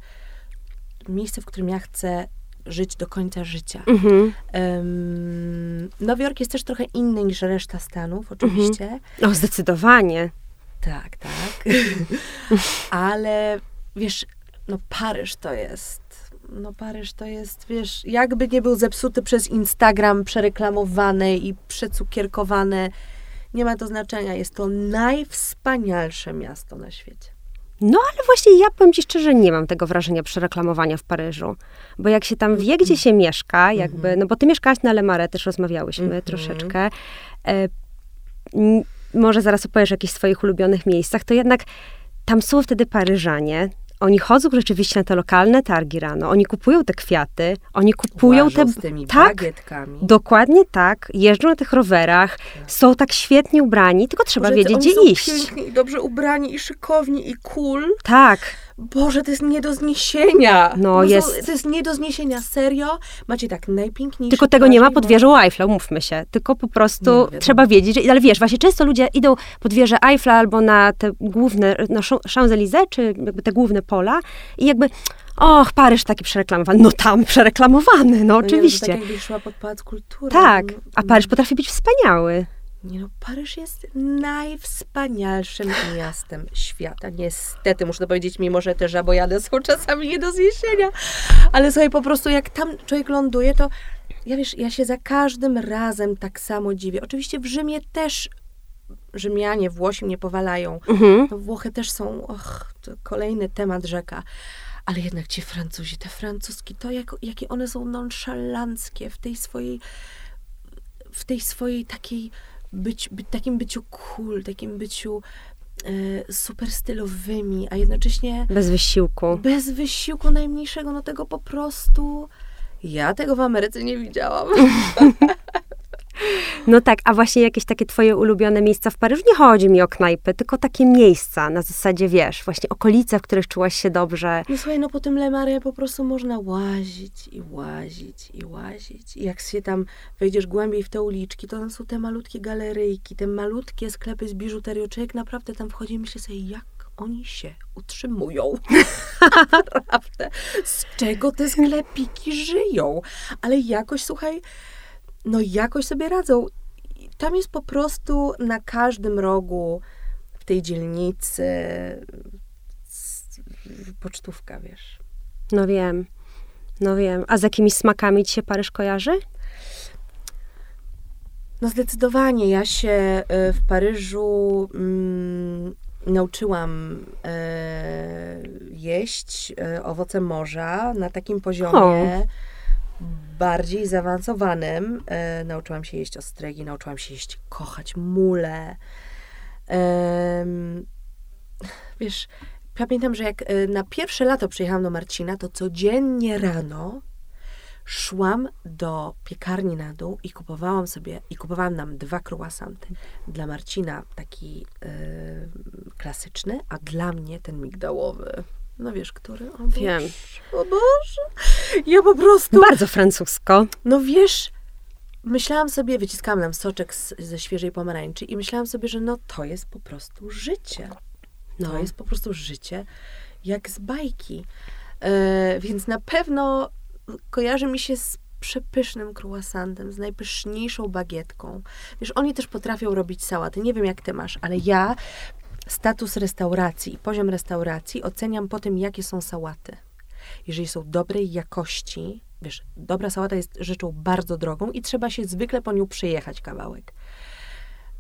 miejsce, w którym ja chcę żyć do końca życia. Mhm. Em, Nowy Jork jest też trochę inny niż reszta Stanów, oczywiście. O, zdecydowanie. Tak, tak. Ale wiesz, no Paryż to jest. No Paryż to jest, wiesz, jakby nie był zepsuty przez Instagram, przereklamowany i przecukierkowany. Nie ma to znaczenia. Jest to najwspanialsze miasto na świecie. No, ale właśnie ja powiem ci szczerze, nie mam tego wrażenia przereklamowania w Paryżu. Bo jak się tam wie, gdzie się mieszka, jakby, no bo ty mieszkałaś na Le Marais, też rozmawiałyśmy Mhm. troszeczkę. E, może zaraz opowiesz o jakichś swoich ulubionych miejscach, to jednak tam są wtedy Paryżanie. Oni chodzą rzeczywiście na te lokalne targi rano, oni kupują te kwiaty, oni kupują Łażą te... z tymi tak, bagietkami. dokładnie tak. Jeżdżą na tych rowerach, są tak świetnie ubrani, tylko trzeba Boże, wiedzieć, oni gdzie są iść. piękni i dobrze ubrani i szykowni i cool. Tak. Boże, to jest nie do zniesienia. No, jest- To jest nie do zniesienia, serio. Macie tak najpiękniejsze Tylko tego nie ma pod wieżą Eiffla, umówmy się. Tylko po prostu no trzeba wiedzieć, że, ale wiesz, właśnie często ludzie idą pod wieżę Eiffla albo na te główne, na Champs-Élysées, czy jakby te główne pola i jakby, och, Paryż taki przereklamowany. No tam przereklamowany, no No no to oczywiście. tak jakbyś szła pod Pałac Kultury. tak, No, a Paryż potrafi być wspaniały. Nie no, Paryż jest najwspanialszym miastem świata. Niestety, muszę to powiedzieć, mimo że te żabojady są czasami nie do zniesienia. Ale słuchaj, po prostu jak tam człowiek ląduje, to ja wiesz, ja się za każdym razem tak samo dziwię. Oczywiście w Rzymie też Rzymianie, Włosi mnie powalają. Mhm. No Włochy też są, och, to kolejny temat rzeka. Ale jednak ci Francuzi, te francuski, to jak, jakie one są nonszalanckie w tej swojej, w tej swojej takiej, być, by, takim byciu cool, takim byciu e, super stylowymi, a jednocześnie Bez wysiłku. bez wysiłku najmniejszego, no tego po prostu, ja tego w Ameryce nie widziałam. No tak, a właśnie jakieś takie twoje ulubione miejsca w Paryżu? Nie chodzi mi o knajpy, tylko takie miejsca na zasadzie, wiesz, właśnie okolice, w których czułaś się dobrze. No słuchaj, no po tym Le Marais po prostu można łazić i łazić i łazić. I jak się tam wejdziesz głębiej w te uliczki, to tam są te malutkie galeryjki, te malutkie sklepy z biżuterią. Człowiek naprawdę tam wchodzi i myśli sobie, jak oni się utrzymują. Naprawdę. Z czego te sklepiki żyją? Ale jakoś, słuchaj, no jakoś sobie radzą. Tam jest po prostu na każdym rogu w tej dzielnicy pocztówka, wiesz. No wiem, no wiem. A z jakimi smakami ci się Paryż kojarzy? No zdecydowanie. Ja się y, w Paryżu mm, nauczyłam e, jeść e, owoce morza na takim poziomie o. bardziej zaawansowanym. E, nauczyłam się jeść ostregi, nauczyłam się jeść, kochać mule. wiesz, pamiętam, że jak e, na pierwsze lato przyjechałam do Marcina, to codziennie rano szłam do piekarni na dół i kupowałam sobie, i kupowałam nam dwa croissanty. Dla Marcina taki yy, klasyczny, a dla mnie ten migdałowy. No wiesz, który? O Wiem. o Boże. Ja po prostu... Bardzo francusko. No wiesz, myślałam sobie, wyciskałam nam soczek z, ze świeżej pomarańczy i myślałam sobie, że no to jest po prostu życie. No. To jest po prostu życie jak z bajki. Yy, więc na pewno kojarzy mi się z przepysznym croissantem, z najpyszniejszą bagietką. Wiesz, oni też potrafią robić sałaty. Nie wiem, jak ty masz, ale ja status restauracji, poziom restauracji oceniam po tym, jakie są sałaty. Jeżeli są dobrej jakości, wiesz, dobra sałata jest rzeczą bardzo drogą i trzeba się zwykle po nią przejechać kawałek.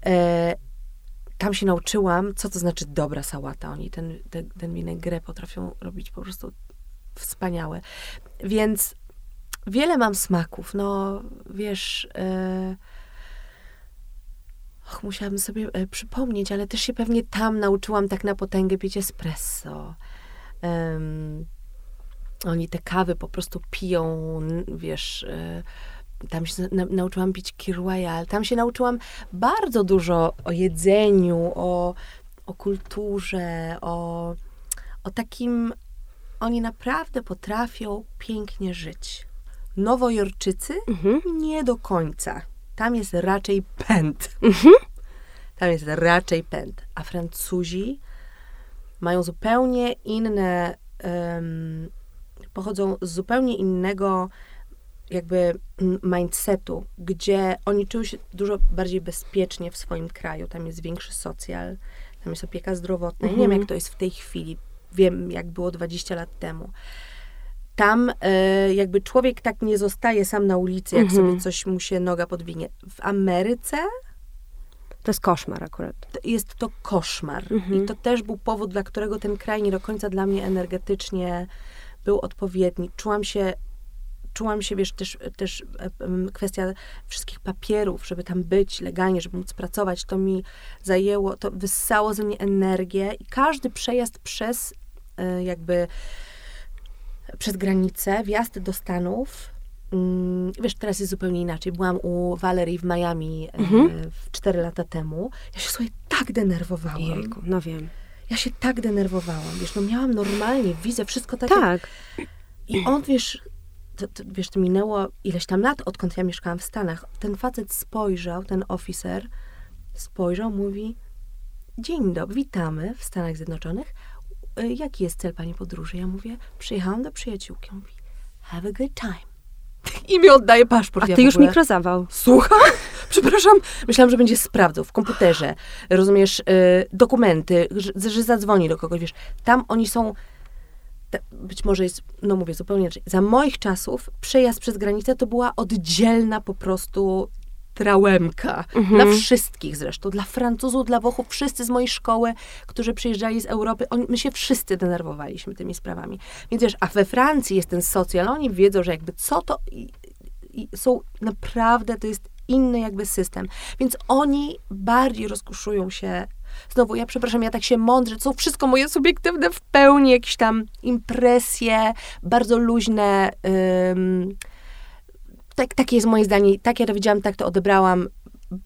E, tam się nauczyłam, co to znaczy dobra sałata. Oni ten, ten, ten winegre potrafią robić po prostu wspaniałe. Więc wiele mam smaków. No, wiesz... E, och, musiałabym sobie e, przypomnieć, ale też się pewnie tam nauczyłam tak na potęgę pić espresso. Um, oni te kawy po prostu piją, wiesz... E, tam się na, nauczyłam pić Kir Royal. Tam się nauczyłam bardzo dużo o jedzeniu, o, o kulturze, o, o takim... Oni naprawdę potrafią pięknie żyć. Nowojorczycy mhm. nie do końca. Tam jest raczej pęd. Mhm. Tam jest raczej pęd. A Francuzi mają zupełnie inne, um, pochodzą z zupełnie innego jakby mindsetu, gdzie oni czują się dużo bardziej bezpiecznie w swoim kraju. Tam jest większy socjal, tam jest opieka zdrowotna. Mhm. Nie wiem, jak to jest w tej chwili. Wiem, jak było 20 lat temu tam e, jakby człowiek tak nie zostaje sam na ulicy, jak mhm. sobie coś mu się noga podwinie. W Ameryce to jest koszmar akurat. Jest to koszmar. Mhm. I to też był powód, dla którego ten kraj nie do końca dla mnie energetycznie był odpowiedni. Czułam się, czułam się, wiesz, też, też kwestia wszystkich papierów, żeby tam być legalnie, żeby móc pracować, to mi zajęło, to wyssało ze mnie energię i każdy przejazd przez e, jakby przez granicę, wjazd do Stanów. Mm, wiesz, teraz jest zupełnie inaczej. Byłam u Valerii w Miami e, mhm. 4 lata temu. Ja się sobie tak denerwowałam. Jejku, no wiem. Ja się tak denerwowałam. Wiesz, no miałam normalnie wizę, wszystko tak. Tak. Jak... I on, wiesz, to, to, wiesz, to minęło ileś tam lat, odkąd ja mieszkałam w Stanach. Ten facet spojrzał, ten oficer spojrzał, mówi dzień dobry, witamy w Stanach Zjednoczonych. Y, jaki jest cel pani podróży? Ja mówię, przyjechałam do przyjaciółki. On mówi, have a good time. I mi oddaje paszport. A ty ja już mikrozawał. Słucham? Przepraszam. Myślałam, że będzie sprawdzał w komputerze, rozumiesz, y, dokumenty, że, że zadzwoni do kogoś, wiesz. Tam oni są, być może jest, no mówię zupełnie inaczej. Za moich czasów przejazd przez granicę to była oddzielna po prostu trałemka. Mhm. Dla wszystkich zresztą. Dla Francuzów, dla Włochów, wszyscy z mojej szkoły, którzy przyjeżdżali z Europy, oni, my się wszyscy denerwowaliśmy tymi sprawami. Więc wiesz, a we Francji jest ten socjal, oni wiedzą, że jakby co to... I, i są naprawdę, to jest inny jakby system. Więc oni bardziej rozkuszują się Znowu, ja przepraszam, ja tak się mądrze, to są wszystko moje subiektywne w pełni, jakieś tam impresje, bardzo luźne, tak, takie jest moje zdanie, tak ja to widziałam, tak to odebrałam.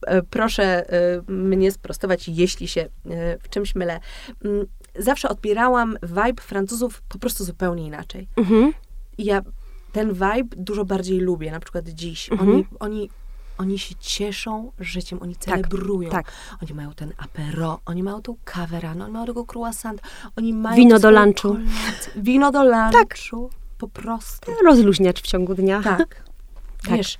e, proszę e, mnie sprostować, jeśli się e, w czymś mylę. Mm, zawsze odbierałam vibe Francuzów po prostu zupełnie inaczej. Mhm. Ja ten vibe dużo bardziej lubię, na przykład dziś. Mhm. Oni, oni, oni się cieszą życiem, oni celebrują. tak. Oni mają ten apero, oni mają tą kawę rano, oni mają tego croissant, oni mają Wino do lunchu. kolację. Wino do lunchu. Po prostu. Rozluźniacz w ciągu dnia. Tak. Tak. Wiesz,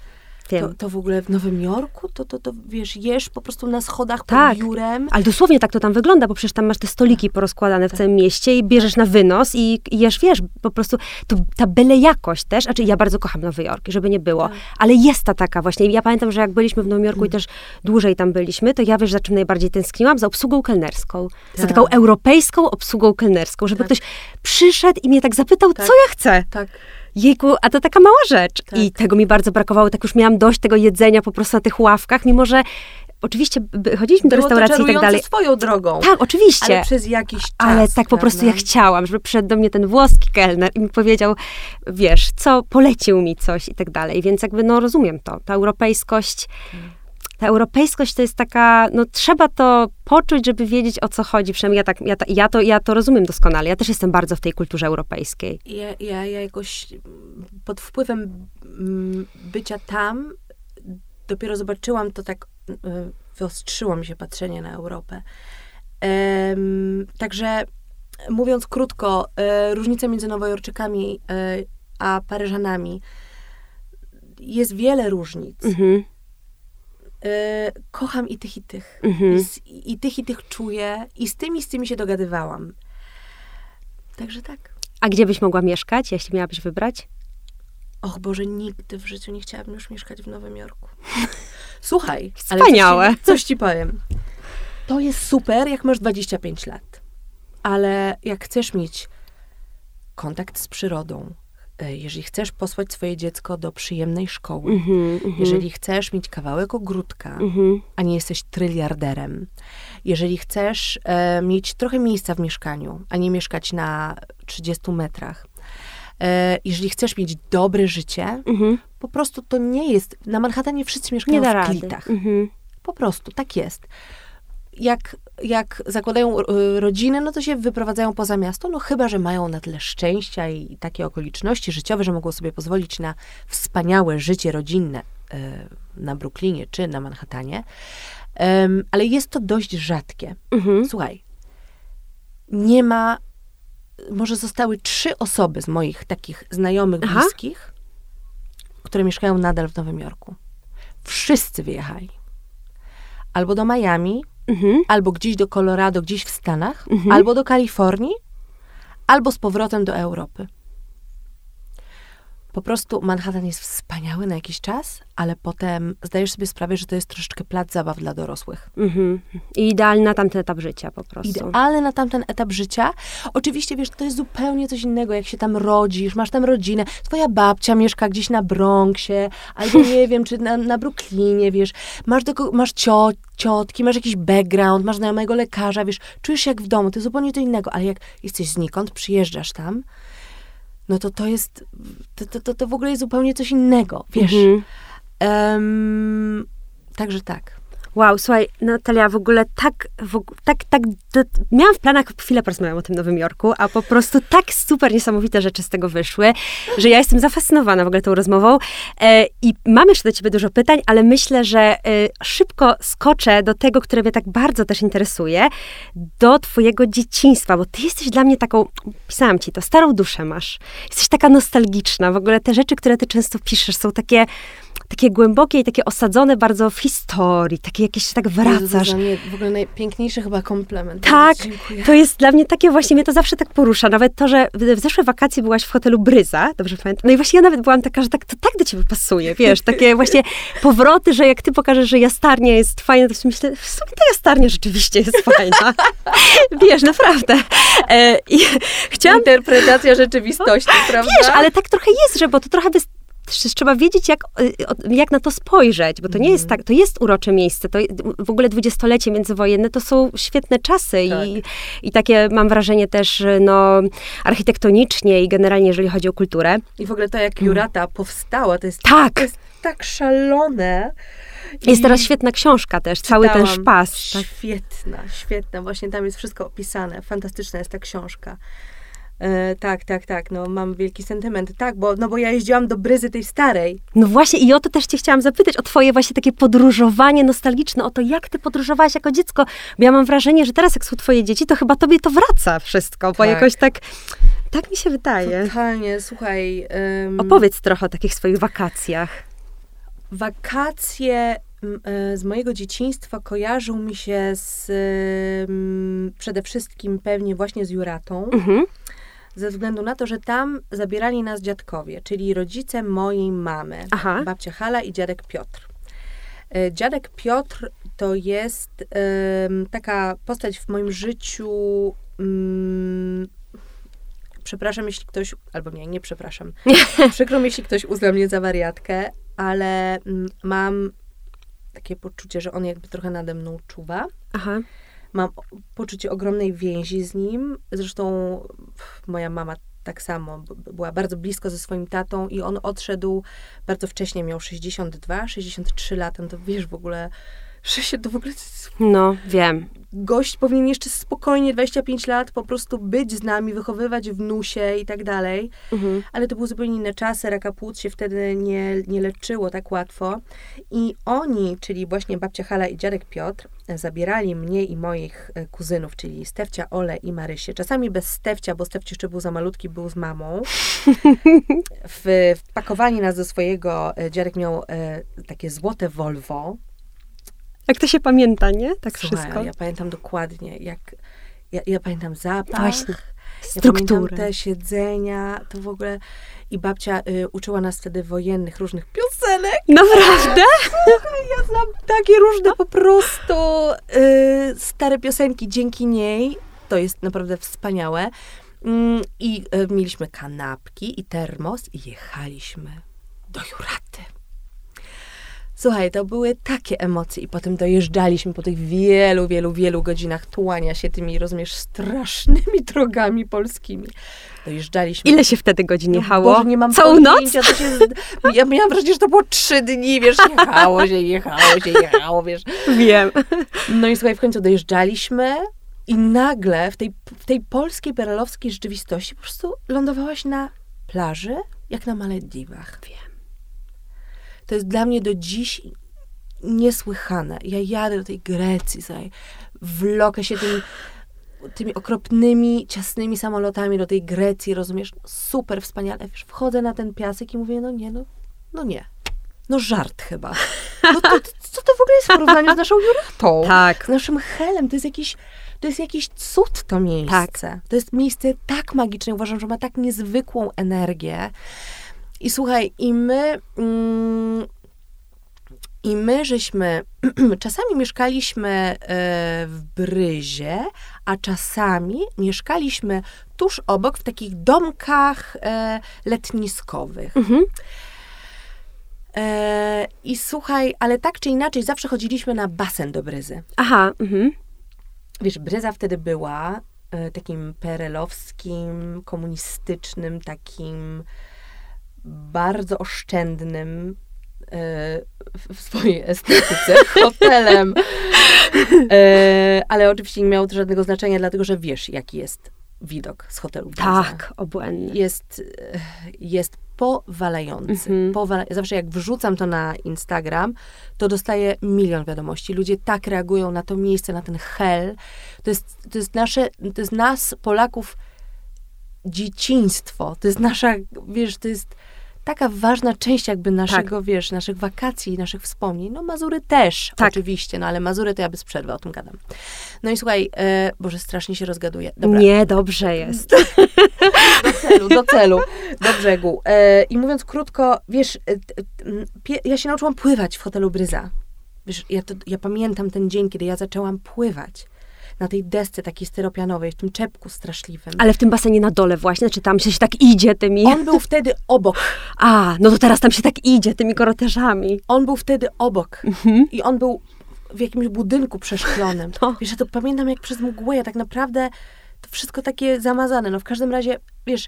to, to w ogóle w Nowym Jorku, to, to, to wiesz, jesz po prostu na schodach pod Tak. biurem. Ale dosłownie tak to tam wygląda, bo przecież tam masz te stoliki porozkładane w Tak. całym mieście i bierzesz na wynos i, i jesz, wiesz, po prostu to, ta byle jakość też, znaczy ja bardzo kocham Nowy Jork, żeby nie było, Tak. ale jest ta taka właśnie, ja pamiętam, że jak byliśmy w Nowym Jorku Mm. i też dłużej tam byliśmy, to ja wiesz, za czym najbardziej tęskniłam? Za obsługą kelnerską. Za Tak. taką europejską obsługą kelnerską, żeby Tak. ktoś przyszedł i mnie tak zapytał, Tak. co ja chcę. Tak. Jejku, a to taka mała rzecz. Tak. I tego mi bardzo brakowało. Tak już miałam dość tego jedzenia po prostu na tych ławkach, mimo że oczywiście chodziliśmy do Było to restauracji i tak dalej. swoją drogą. Tak, oczywiście. Ale przez jakiś czas. Ale tak po prostu ja chciałam, żeby przyszedł do mnie ten włoski kelner i mi powiedział, wiesz, co, polecił mi coś i tak dalej. Więc jakby, no rozumiem to. Ta europejskość, ta europejskość to jest taka, no trzeba to poczuć, żeby wiedzieć o co chodzi. Przynajmniej ja, tak, ja, ja, to, ja to rozumiem doskonale. Ja też jestem bardzo w tej kulturze europejskiej. Ja, ja, ja jakoś pod wpływem mm, bycia tam dopiero zobaczyłam to tak, y, wyostrzyło mi się patrzenie na Europę. Em, także mówiąc krótko, e, różnica między Nowojorczykami e, a Paryżanami jest wiele różnic. Mhm, kocham i tych, i tych. mhm. I, z, I tych, i tych czuję. I z tymi, z tymi się dogadywałam. Także tak. A gdzie byś mogła mieszkać, jeśli miałabyś wybrać? Och Boże, nigdy w życiu nie chciałabym już mieszkać w Nowym Jorku. Słuchaj, Wspaniałe. Coś, ci, coś ci powiem. To jest super, jak masz 25 lat. Ale jak chcesz mieć kontakt z przyrodą, jeżeli chcesz posłać swoje dziecko do przyjemnej szkoły, Mhm, mhm, jeżeli chcesz mieć kawałek ogródka, mhm. a nie jesteś tryliarderem, jeżeli chcesz e, mieć trochę miejsca w mieszkaniu, a nie mieszkać na 30 metrach, e, jeżeli chcesz mieć dobre życie, Mhm. po prostu to nie jest. Na Manhattanie wszyscy Nie mieszkają da w klitach. Mhm. Po prostu, tak jest. Jak, jak zakładają y, rodziny, no to się wyprowadzają poza miasto, no chyba, że mają na tyle szczęścia i takie okoliczności życiowe, że mogą sobie pozwolić na wspaniałe życie rodzinne y, na Brooklynie czy na Manhattanie. Ale jest to dość rzadkie. Mhm. Słuchaj, nie ma, może zostały trzy osoby z moich takich znajomych, Aha. bliskich, które mieszkają nadal w Nowym Jorku. Wszyscy wyjechali. Albo do Miami, Mhm. albo gdzieś do Colorado, gdzieś w Stanach, Mhm. albo do Kalifornii, albo z powrotem do Europy. Po prostu Manhattan jest wspaniały na jakiś czas, ale potem zdajesz sobie sprawę, że to jest troszeczkę plac zabaw dla dorosłych. Mhm. I idealny na tamten etap życia po prostu. Idealny na tamten etap życia. Oczywiście, wiesz, to jest zupełnie coś innego, jak się tam rodzisz, masz tam rodzinę, twoja babcia mieszka gdzieś na Bronxie, albo nie wiem, czy na, na Brooklynie, wiesz, masz, do, masz cio, ciotki, masz jakiś background, masz znajomego lekarza, wiesz, czujesz się jak w domu, to jest zupełnie to innego, ale jak jesteś znikąd, przyjeżdżasz tam, no to to jest, to, to, to, to w ogóle jest zupełnie coś innego, wiesz. Mhm. Em, także tak. Wow, słuchaj, Natalia, w ogóle tak, w, tak, tak, miałam w planach chwilę porozmawiać o tym Nowym Jorku, a po prostu tak super niesamowite rzeczy z tego wyszły, że ja jestem zafascynowana w ogóle tą rozmową e, i mam jeszcze do ciebie dużo pytań, ale myślę, że e, szybko skoczę do tego, które mnie tak bardzo też interesuje, do twojego dzieciństwa, bo ty jesteś dla mnie taką, pisałam ci to, starą duszę masz. Jesteś taka nostalgiczna, w ogóle te rzeczy, które ty często piszesz są takie takie głębokie i takie osadzone bardzo w historii, takie jakieś tak wracasz. To dla mnie w ogóle najpiękniejszy chyba komplement. Tak, to jest dla mnie takie właśnie, mnie to zawsze tak porusza. Nawet to, że w, zeszłe wakacje byłaś w hotelu Bryza, dobrze pamiętam. No i właśnie ja nawet byłam taka, że tak, to tak do ciebie pasuje, wiesz, takie właśnie powroty, że jak ty pokażesz, że jastarnia jest fajna, to sobie myślę, w sumie ta jastarnia rzeczywiście jest fajna. wiesz, naprawdę. E, I chciałam Interpretacja rzeczywistości, prawda? Wiesz, ale tak trochę jest, że bo to trochę też trzeba wiedzieć, jak, y, jak na to spojrzeć, bo to nie jest tak, to jest urocze miejsce, to w ogóle dwudziestolecie międzywojenne to są świetne czasy i, i takie mam wrażenie też, y, no, architektonicznie i generalnie, jeżeli chodzi o kulturę. I w ogóle to, jak Jurata powstała, to jest, Tak. to jest tak szalone. Jest teraz świetna książka też, cały ten szpas. Tak. Świetna, świetna. Właśnie tam jest wszystko opisane. Fantastyczna jest ta książka. E, tak, tak, tak. No, mam wielki sentyment. Tak, bo, no bo ja jeździłam do Bryzy tej starej. No właśnie i o to też cię chciałam zapytać, o twoje właśnie takie podróżowanie nostalgiczne, o to jak ty podróżowałaś jako dziecko. Bo ja mam wrażenie, że teraz jak są twoje dzieci, to chyba tobie to wraca wszystko, bo Tak. jakoś tak, tak mi się wydaje. Totalnie, słuchaj. ym, Opowiedz trochę o takich swoich wakacjach. Wakacje e, z mojego dzieciństwa kojarzą mi się z przede wszystkim pewnie właśnie z Juratą. Mhm. Ze względu na to, że tam zabierali nas dziadkowie, czyli rodzice mojej mamy, Aha. babcia Hala i dziadek Piotr. E, Dziadek Piotr to jest em, taka postać w moim życiu. mm, przepraszam, jeśli ktoś, albo nie, nie przepraszam. Przykro mi, jeśli ktoś uzna mnie za wariatkę, ale mm, mam takie poczucie, że on jakby trochę nade mną czuwa. Aha. Mam poczucie ogromnej więzi z nim. Zresztą moja mama tak samo była bardzo blisko ze swoim tatą i on odszedł bardzo wcześnie, miał 62, 63 lata. No to wiesz w ogóle, że się to w ogóle No, wiem. gość powinien jeszcze spokojnie 25 lat po prostu być z nami, wychowywać wnusie i tak dalej. Mhm. Ale to były zupełnie inne czasy, raka płuc się wtedy nie, nie leczyło tak łatwo. I oni, czyli właśnie babcia Hala i dziadek Piotr, zabierali mnie i moich e, kuzynów, czyli Stefcia, Ole i Marysię. Czasami bez Stefcia, bo Stefci jeszcze był za malutki, był z mamą. W, wpakowali nas do swojego, e, dziadek miał e, takie złote Volvo, Jak to się pamięta, nie? Tak Słuchaj, wszystko. ja pamiętam dokładnie, jak ja, ja pamiętam zapach, Właśnie. Ja Strukturę. pamiętam te siedzenia, to w ogóle i babcia y, uczyła nas wtedy wojennych różnych piosenek. Naprawdę? Ja znam takie różne po prostu y, stare piosenki dzięki niej. To jest naprawdę wspaniałe. Mm, I y, mieliśmy kanapki i termos i jechaliśmy do Juraty. Słuchaj, to były takie emocje i potem dojeżdżaliśmy po tych wielu, wielu, wielu godzinach tułania się tymi, rozumiesz, strasznymi drogami polskimi. Dojeżdżaliśmy. Ile się wtedy godzin No jechało? Boże, nie mam Całą noc? pojęcia, To się, ja miałam wrażenie, że to było trzy dni, wiesz, jechało się, jechało się, jechało, wiesz. Wiem. No i słuchaj, w końcu dojeżdżaliśmy i nagle w tej, w tej polskiej, perelowskiej rzeczywistości po prostu lądowałaś na plaży, jak na Malediwach. Wiem. To jest dla mnie do dziś niesłychane. Ja jadę do tej Grecji, słuchaj, wlokę się tymi, tymi okropnymi, ciasnymi samolotami do tej Grecji, rozumiesz? Super, wspaniale. Wiesz, wchodzę na ten piasek i mówię, no nie, no, no nie. No żart chyba. No to, to, co to w ogóle jest w porównaniu z naszą Juratą? Tak. Z naszym helem. To jest jakiś, to jest jakiś cud to miejsce. To jest miejsce tak magiczne. Uważam, że ma tak niezwykłą energię. I słuchaj, i my... Mm, i my żeśmy czasami mieszkaliśmy e, w Bryzie, a czasami mieszkaliśmy tuż obok w takich domkach e, letniskowych. Mhm. E, I słuchaj, ale tak czy inaczej, zawsze chodziliśmy na basen do Bryzy. Aha. Mhm. Wiesz, Bryza wtedy była takim perelowskim, komunistycznym, takim bardzo oszczędnym e, w, swojej estetyce hotelem. E, ale oczywiście nie miało to żadnego znaczenia, dlatego że wiesz, jaki jest widok z hotelu. Tak, obłędny. Jest, e, jest powalający. Mhm. Powala... Zawsze jak wrzucam to na Instagram, to dostaję milion wiadomości. Ludzie tak reagują na to miejsce, na ten hel. To jest, to jest nasze, to jest nas, Polaków, dzieciństwo. To jest nasza, wiesz, to jest taka ważna część jakby naszego, wiesz, naszych wakacji, naszych wspomnień. No Mazury też, Tak. oczywiście, no ale Mazury to ja bez przerwy o tym gadam. No i słuchaj, e, Boże, strasznie się rozgaduję. Dobra, Nie, dobrze jest. do celu, do celu, do brzegu. E, I mówiąc krótko, wiesz, e, pie- ja się nauczyłam pływać w hotelu Bryza. Wiesz, ja, to, ja pamiętam ten dzień, kiedy ja zaczęłam pływać na tej desce takiej styropianowej, w tym czepku straszliwym. Ale w tym basenie na dole właśnie, czy tam się tak idzie tymi... On był wtedy obok. A, no to teraz tam się tak idzie tymi korytarzami. On był wtedy obok. Mhm. I on był w jakimś budynku przeszklonym. No. Wiesz, ja to pamiętam jak przez mgłę, ja tak naprawdę to wszystko takie zamazane. No w każdym razie, wiesz,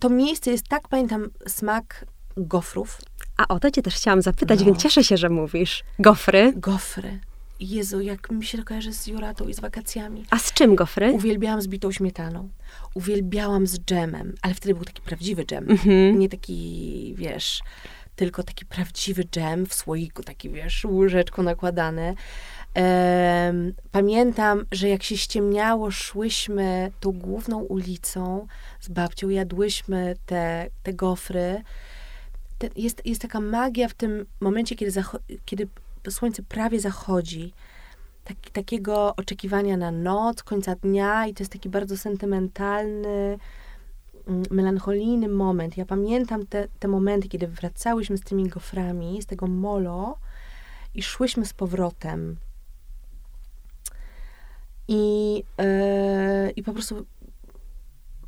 to miejsce jest tak, pamiętam, smak gofrów. A o to cię też chciałam zapytać, No. więc cieszę się, że mówisz. Gofry. Gofry. Jezu, jak mi się to kojarzy z Juratą i z wakacjami. A z czym gofry? Uwielbiałam z bitą śmietaną. Uwielbiałam z dżemem, ale wtedy był taki prawdziwy dżem. Mhm. Nie taki, wiesz, tylko taki prawdziwy dżem w słoiku, taki, wiesz, łyżeczką nakładane. Em, pamiętam, że jak się ściemniało, szłyśmy tą główną ulicą z babcią, jadłyśmy te, te gofry. Te, jest, jest taka magia w tym momencie, kiedy, zacho- kiedy słońce prawie zachodzi. Tak, takiego oczekiwania na noc, końca dnia i to jest taki bardzo sentymentalny, mm, melancholijny moment. Ja pamiętam te, te momenty, kiedy wracałyśmy z tymi goframi, z tego molo i szłyśmy z powrotem. I, e, I po prostu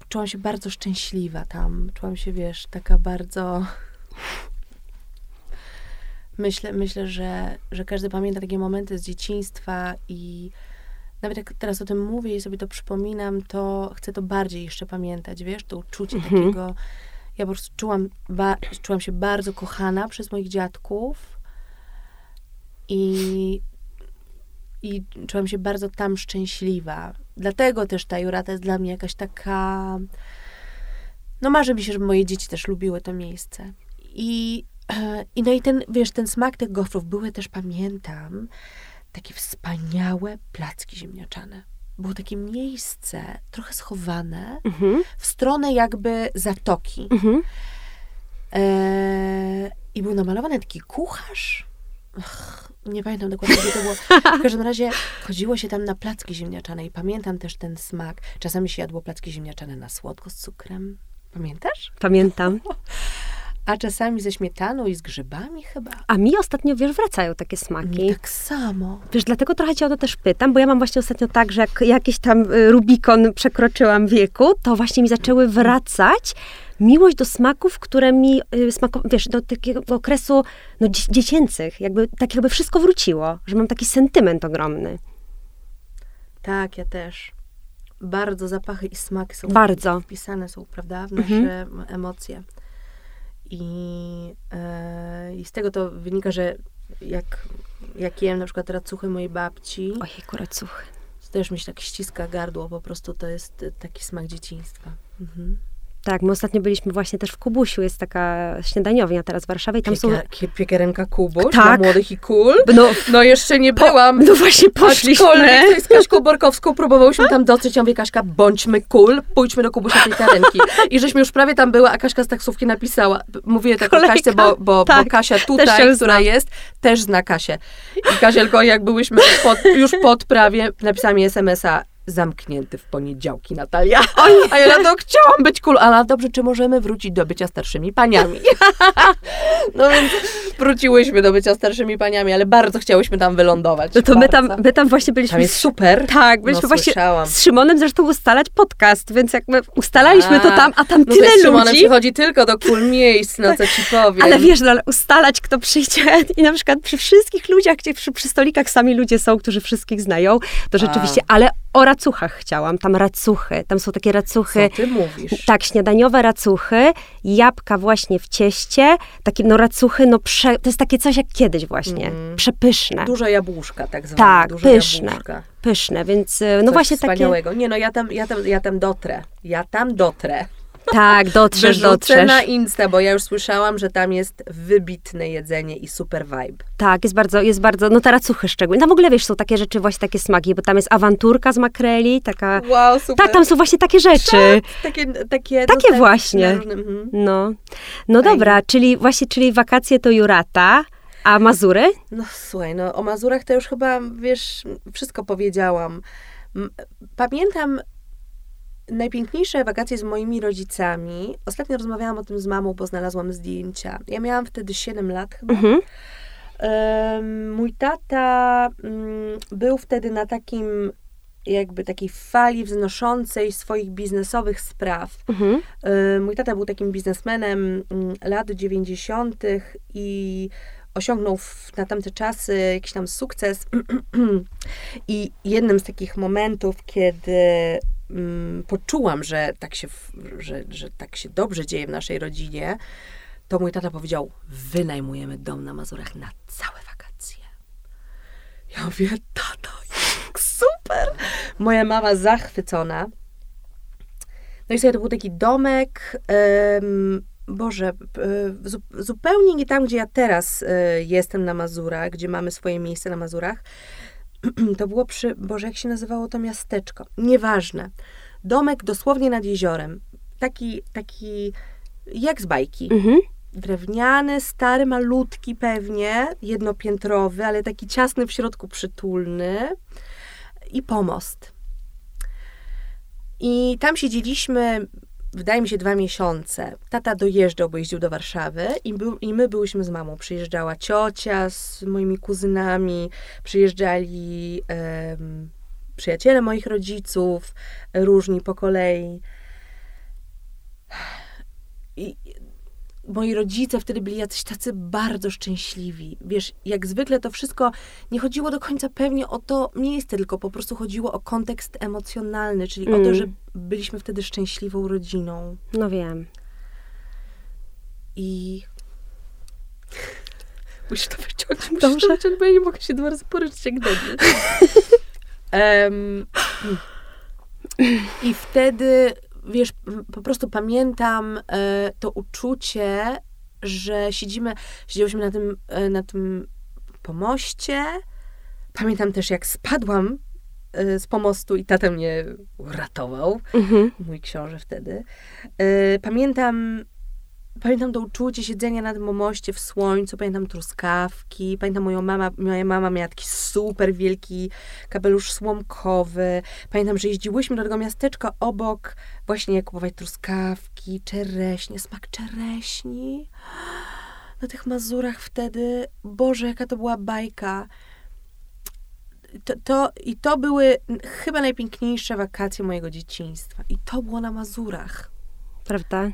czułam się bardzo szczęśliwa tam. Czułam się, wiesz, taka bardzo... Myślę, myślę że, że każdy pamięta takie momenty z dzieciństwa i nawet jak teraz o tym mówię i sobie to przypominam, to chcę to bardziej jeszcze pamiętać, wiesz, to uczucie Mhm. takiego... Ja po prostu czułam, ba, czułam się bardzo kochana przez moich dziadków i, i czułam się bardzo tam szczęśliwa. Dlatego też ta Jurata jest dla mnie jakaś taka... No marzy mi się, żeby moje dzieci też lubiły to miejsce. I, i no i ten, wiesz, ten smak tych gofrów były też, pamiętam, takie wspaniałe placki ziemniaczane. Było takie miejsce, trochę schowane, Mhm. w stronę jakby zatoki. Mhm. Eee, I był namalowany taki kucharz. Ach, nie pamiętam dokładnie, gdzie to było. W każdym razie chodziło się tam na placki ziemniaczane i pamiętam też ten smak. Czasami się jadło placki ziemniaczane na słodko z cukrem. Pamiętasz? Pamiętam. A czasami ze śmietaną i z grzybami chyba. A mi ostatnio, wiesz, wracają takie Mi smaki. tak samo. Wiesz, dlatego trochę cię o to też pytam, bo ja mam właśnie ostatnio tak, że jak jakiś tam y, Rubikon przekroczyłam wieku, to właśnie mi zaczęły wracać miłość do smaków, które mi, y, smako, wiesz, do takiego okresu no, dzie- dziecięcych, jakby tak jakby wszystko wróciło, że mam taki sentyment ogromny. Tak, ja też. Bardzo zapachy i smaki są Bardzo. wpisane są, prawda, w nasze Mhm. emocje. I, I z tego to wynika, że jak, jak jem na przykład racuchy mojej babci, Ojej, racuchy. to też mi się tak ściska gardło, po prostu to jest taki smak dzieciństwa. Mhm. Tak, my ostatnio byliśmy właśnie też w Kubusiu, jest taka śniadaniownia teraz w Warszawie i tam są... Piekier, kie- Piekarenka Kubuś Tak. dla młodych i cool. No, No jeszcze nie po, byłam. no właśnie poszliśmy. Aczkolwiek z Kaśką Borkowską próbowałyśmy tam dotrzeć. Ja mówię, Kaśka, bądźmy cool, pójdźmy do Kubusia Piekarenki. I żeśmy już prawie tam były, a Kaśka z taksówki napisała. Mówię tak o Kolejka. Kaśce, bo, bo, Tak, bo Kasia tutaj, która jest, też zna Kasię. I Kasielko, jak byłyśmy pod, już pod prawie, napisała mi SMS-a, zamknięty w poniedziałki, Natalia. A ja na to chciałam być cool, ale dobrze, czy możemy wrócić do bycia starszymi paniami? No więc wróciłyśmy do bycia starszymi paniami, ale bardzo chciałyśmy tam wylądować. No to my tam, my tam właśnie byliśmy... Tam jest super. Tak, byliśmy No, właśnie słyszałam. z Szymonem zresztą ustalać podcast, więc jak my ustalaliśmy to A, tam, a tam No tyle to z Szymonem ludzi. przychodzi tylko do cool miejsc, no co ci powiem. Ale wiesz, no, ale ustalać, kto przyjdzie i na przykład przy wszystkich ludziach, gdzie przy, przy stolikach sami ludzie są, którzy wszystkich znają, to rzeczywiście, ale o racuchach chciałam, tam racuchy, tam są takie racuchy, Co ty mówisz? tak, śniadaniowe racuchy, jabłka właśnie w cieście, takie no racuchy, no prze, to jest takie coś jak kiedyś właśnie, Mhm. przepyszne, Duże jabłuszka tak zwane. Tak, duże pyszne. Jabłuszka. pyszne, więc y, no Coś właśnie takie, wspaniałego. Nie no, ja tam, ja, tam, ja tam dotrę. Ja tam dotrę. Tak, dotrzesz, Wyrzucę dotrzesz. na Insta, bo ja już słyszałam, że tam jest wybitne jedzenie i super vibe. Tak, jest bardzo, jest bardzo, no te racuchy szczególnie. Tam w ogóle, wiesz, są takie rzeczy, właśnie takie smaki, bo tam jest awanturka z makreli, taka... Wow, super. Tak, tam są właśnie takie rzeczy. Takie, takie, Takie no, właśnie. mhm. No, no dobra, czyli właśnie, czyli wakacje to Jurata, a Mazury? No słuchaj, no o Mazurach to już chyba, wiesz, wszystko powiedziałam. Pamiętam najpiękniejsze wakacje z moimi rodzicami. Ostatnio rozmawiałam o tym z mamą, bo znalazłam zdjęcia. Ja miałam wtedy 7 lat chyba. Mhm. Em, Mój tata mm, był wtedy na takim jakby takiej fali wznoszącej swoich biznesowych spraw. Mhm. Y, Mój tata był takim biznesmenem mm, lat 90. i osiągnął w, na tamte czasy jakiś tam sukces. I jednym z takich momentów, kiedy mm, poczułam, że tak, się, że, że tak się dobrze dzieje w naszej rodzinie, to mój tata powiedział, wynajmujemy dom na Mazurach na całe wakacje. Ja mówię, tato, super! Moja mama zachwycona. No i sobie to był taki domek, Boże, e, zu, zupełnie nie tam, gdzie ja teraz e, jestem na Mazurach, gdzie mamy swoje miejsce na Mazurach. To było przy, Boże, jak się nazywało to miasteczko? Nieważne. Domek dosłownie nad jeziorem. Taki, taki jak z bajki. Mhm. Drewniany, stary, malutki pewnie, jednopiętrowy, ale taki ciasny w środku, przytulny. I pomost. I tam siedzieliśmy, wydaje mi się, dwa miesiące. Tata dojeżdżał, bo jeździł do Warszawy i, był, i my byłyśmy z mamą. Przyjeżdżała ciocia z moimi kuzynami, przyjeżdżali em, przyjaciele moich rodziców, różni po kolei. I moi rodzice wtedy byli jacyś tacy bardzo szczęśliwi. Wiesz, jak zwykle to wszystko nie chodziło do końca pewnie o to miejsce, tylko po prostu chodziło o kontekst emocjonalny, czyli o to, Mm. że byliśmy wtedy szczęśliwą rodziną. No wiem. I. Musisz to wyciągnąć, musisz Dobrze. to wyciągnąć, bo ja nie mogę się dwa razy poryczeć jak dobrze. Em, I wtedy, wiesz, po prostu pamiętam e, to uczucie, że siedzimy, siedziałyśmy na tym, e, na tym pomoście. Pamiętam też, jak spadłam e, z pomostu i tata mnie uratował Mhm. mój książę wtedy. Pamiętam, pamiętam to uczucie siedzenia na tym moście w słońcu, pamiętam truskawki, pamiętam moją mama, moja mama miała taki super wielki kapelusz słomkowy. Pamiętam, że jeździłyśmy do tego miasteczka obok właśnie kupować truskawki, czereśnie, smak czereśni. Na tych Mazurach wtedy, Boże, jaka to była bajka. To, to, I to były chyba najpiękniejsze wakacje mojego dzieciństwa. I to było na Mazurach. Prawda?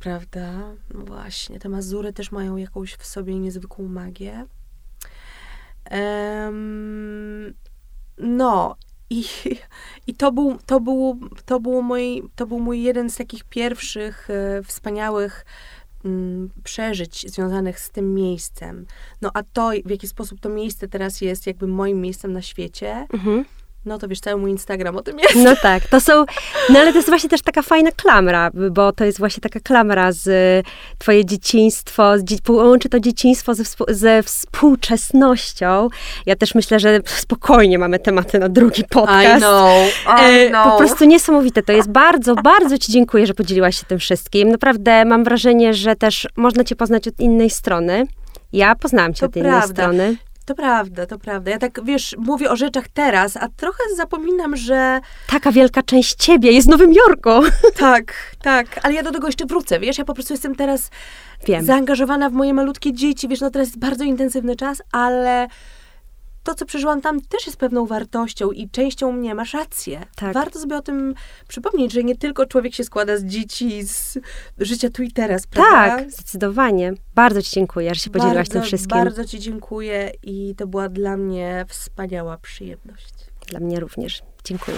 Prawda? No właśnie, te Mazury też mają jakąś w sobie niezwykłą magię. Em, no, i, i to, był, to, był, to, było mój, to był mój jeden z takich pierwszych e, wspaniałych mm, przeżyć związanych z tym miejscem. No a to, w jaki sposób to miejsce teraz jest jakby moim miejscem na świecie, Mhm. No to wiesz, cały mój Instagram o tym jest. No tak, to są, no ale to jest właśnie też taka fajna klamra, bo to jest właśnie taka klamra z y, twoje dzieciństwo, z, łączy to dzieciństwo ze, współ- ze współczesnością. Ja też myślę, że spokojnie mamy tematy na drugi podcast. I know, I E, know. Po prostu niesamowite. To jest bardzo, bardzo Ci dziękuję, że podzieliłaś się tym wszystkim. Naprawdę mam wrażenie, że też można Cię poznać od innej strony. Ja poznałam Cię To od innej prawda. strony. To prawda, to prawda. Ja tak, wiesz, mówię o rzeczach teraz, a trochę zapominam, że Taka wielka część Ciebie jest w Nowym Jorku. tak, tak, ale ja do tego jeszcze wrócę, wiesz, ja po prostu jestem teraz Wiem. zaangażowana w moje malutkie dzieci, wiesz, no teraz jest bardzo intensywny czas, ale to, co przeżyłam tam, też jest pewną wartością i częścią mnie, masz rację. Tak. Warto sobie o tym przypomnieć, że nie tylko człowiek się składa z dzieci, z życia tu i teraz, prawda? Tak, zdecydowanie. Bardzo Ci dziękuję, że się podzieliłaś bardzo, tym wszystkim. Bardzo Ci dziękuję i to była dla mnie wspaniała przyjemność. Dla mnie również. Dziękuję.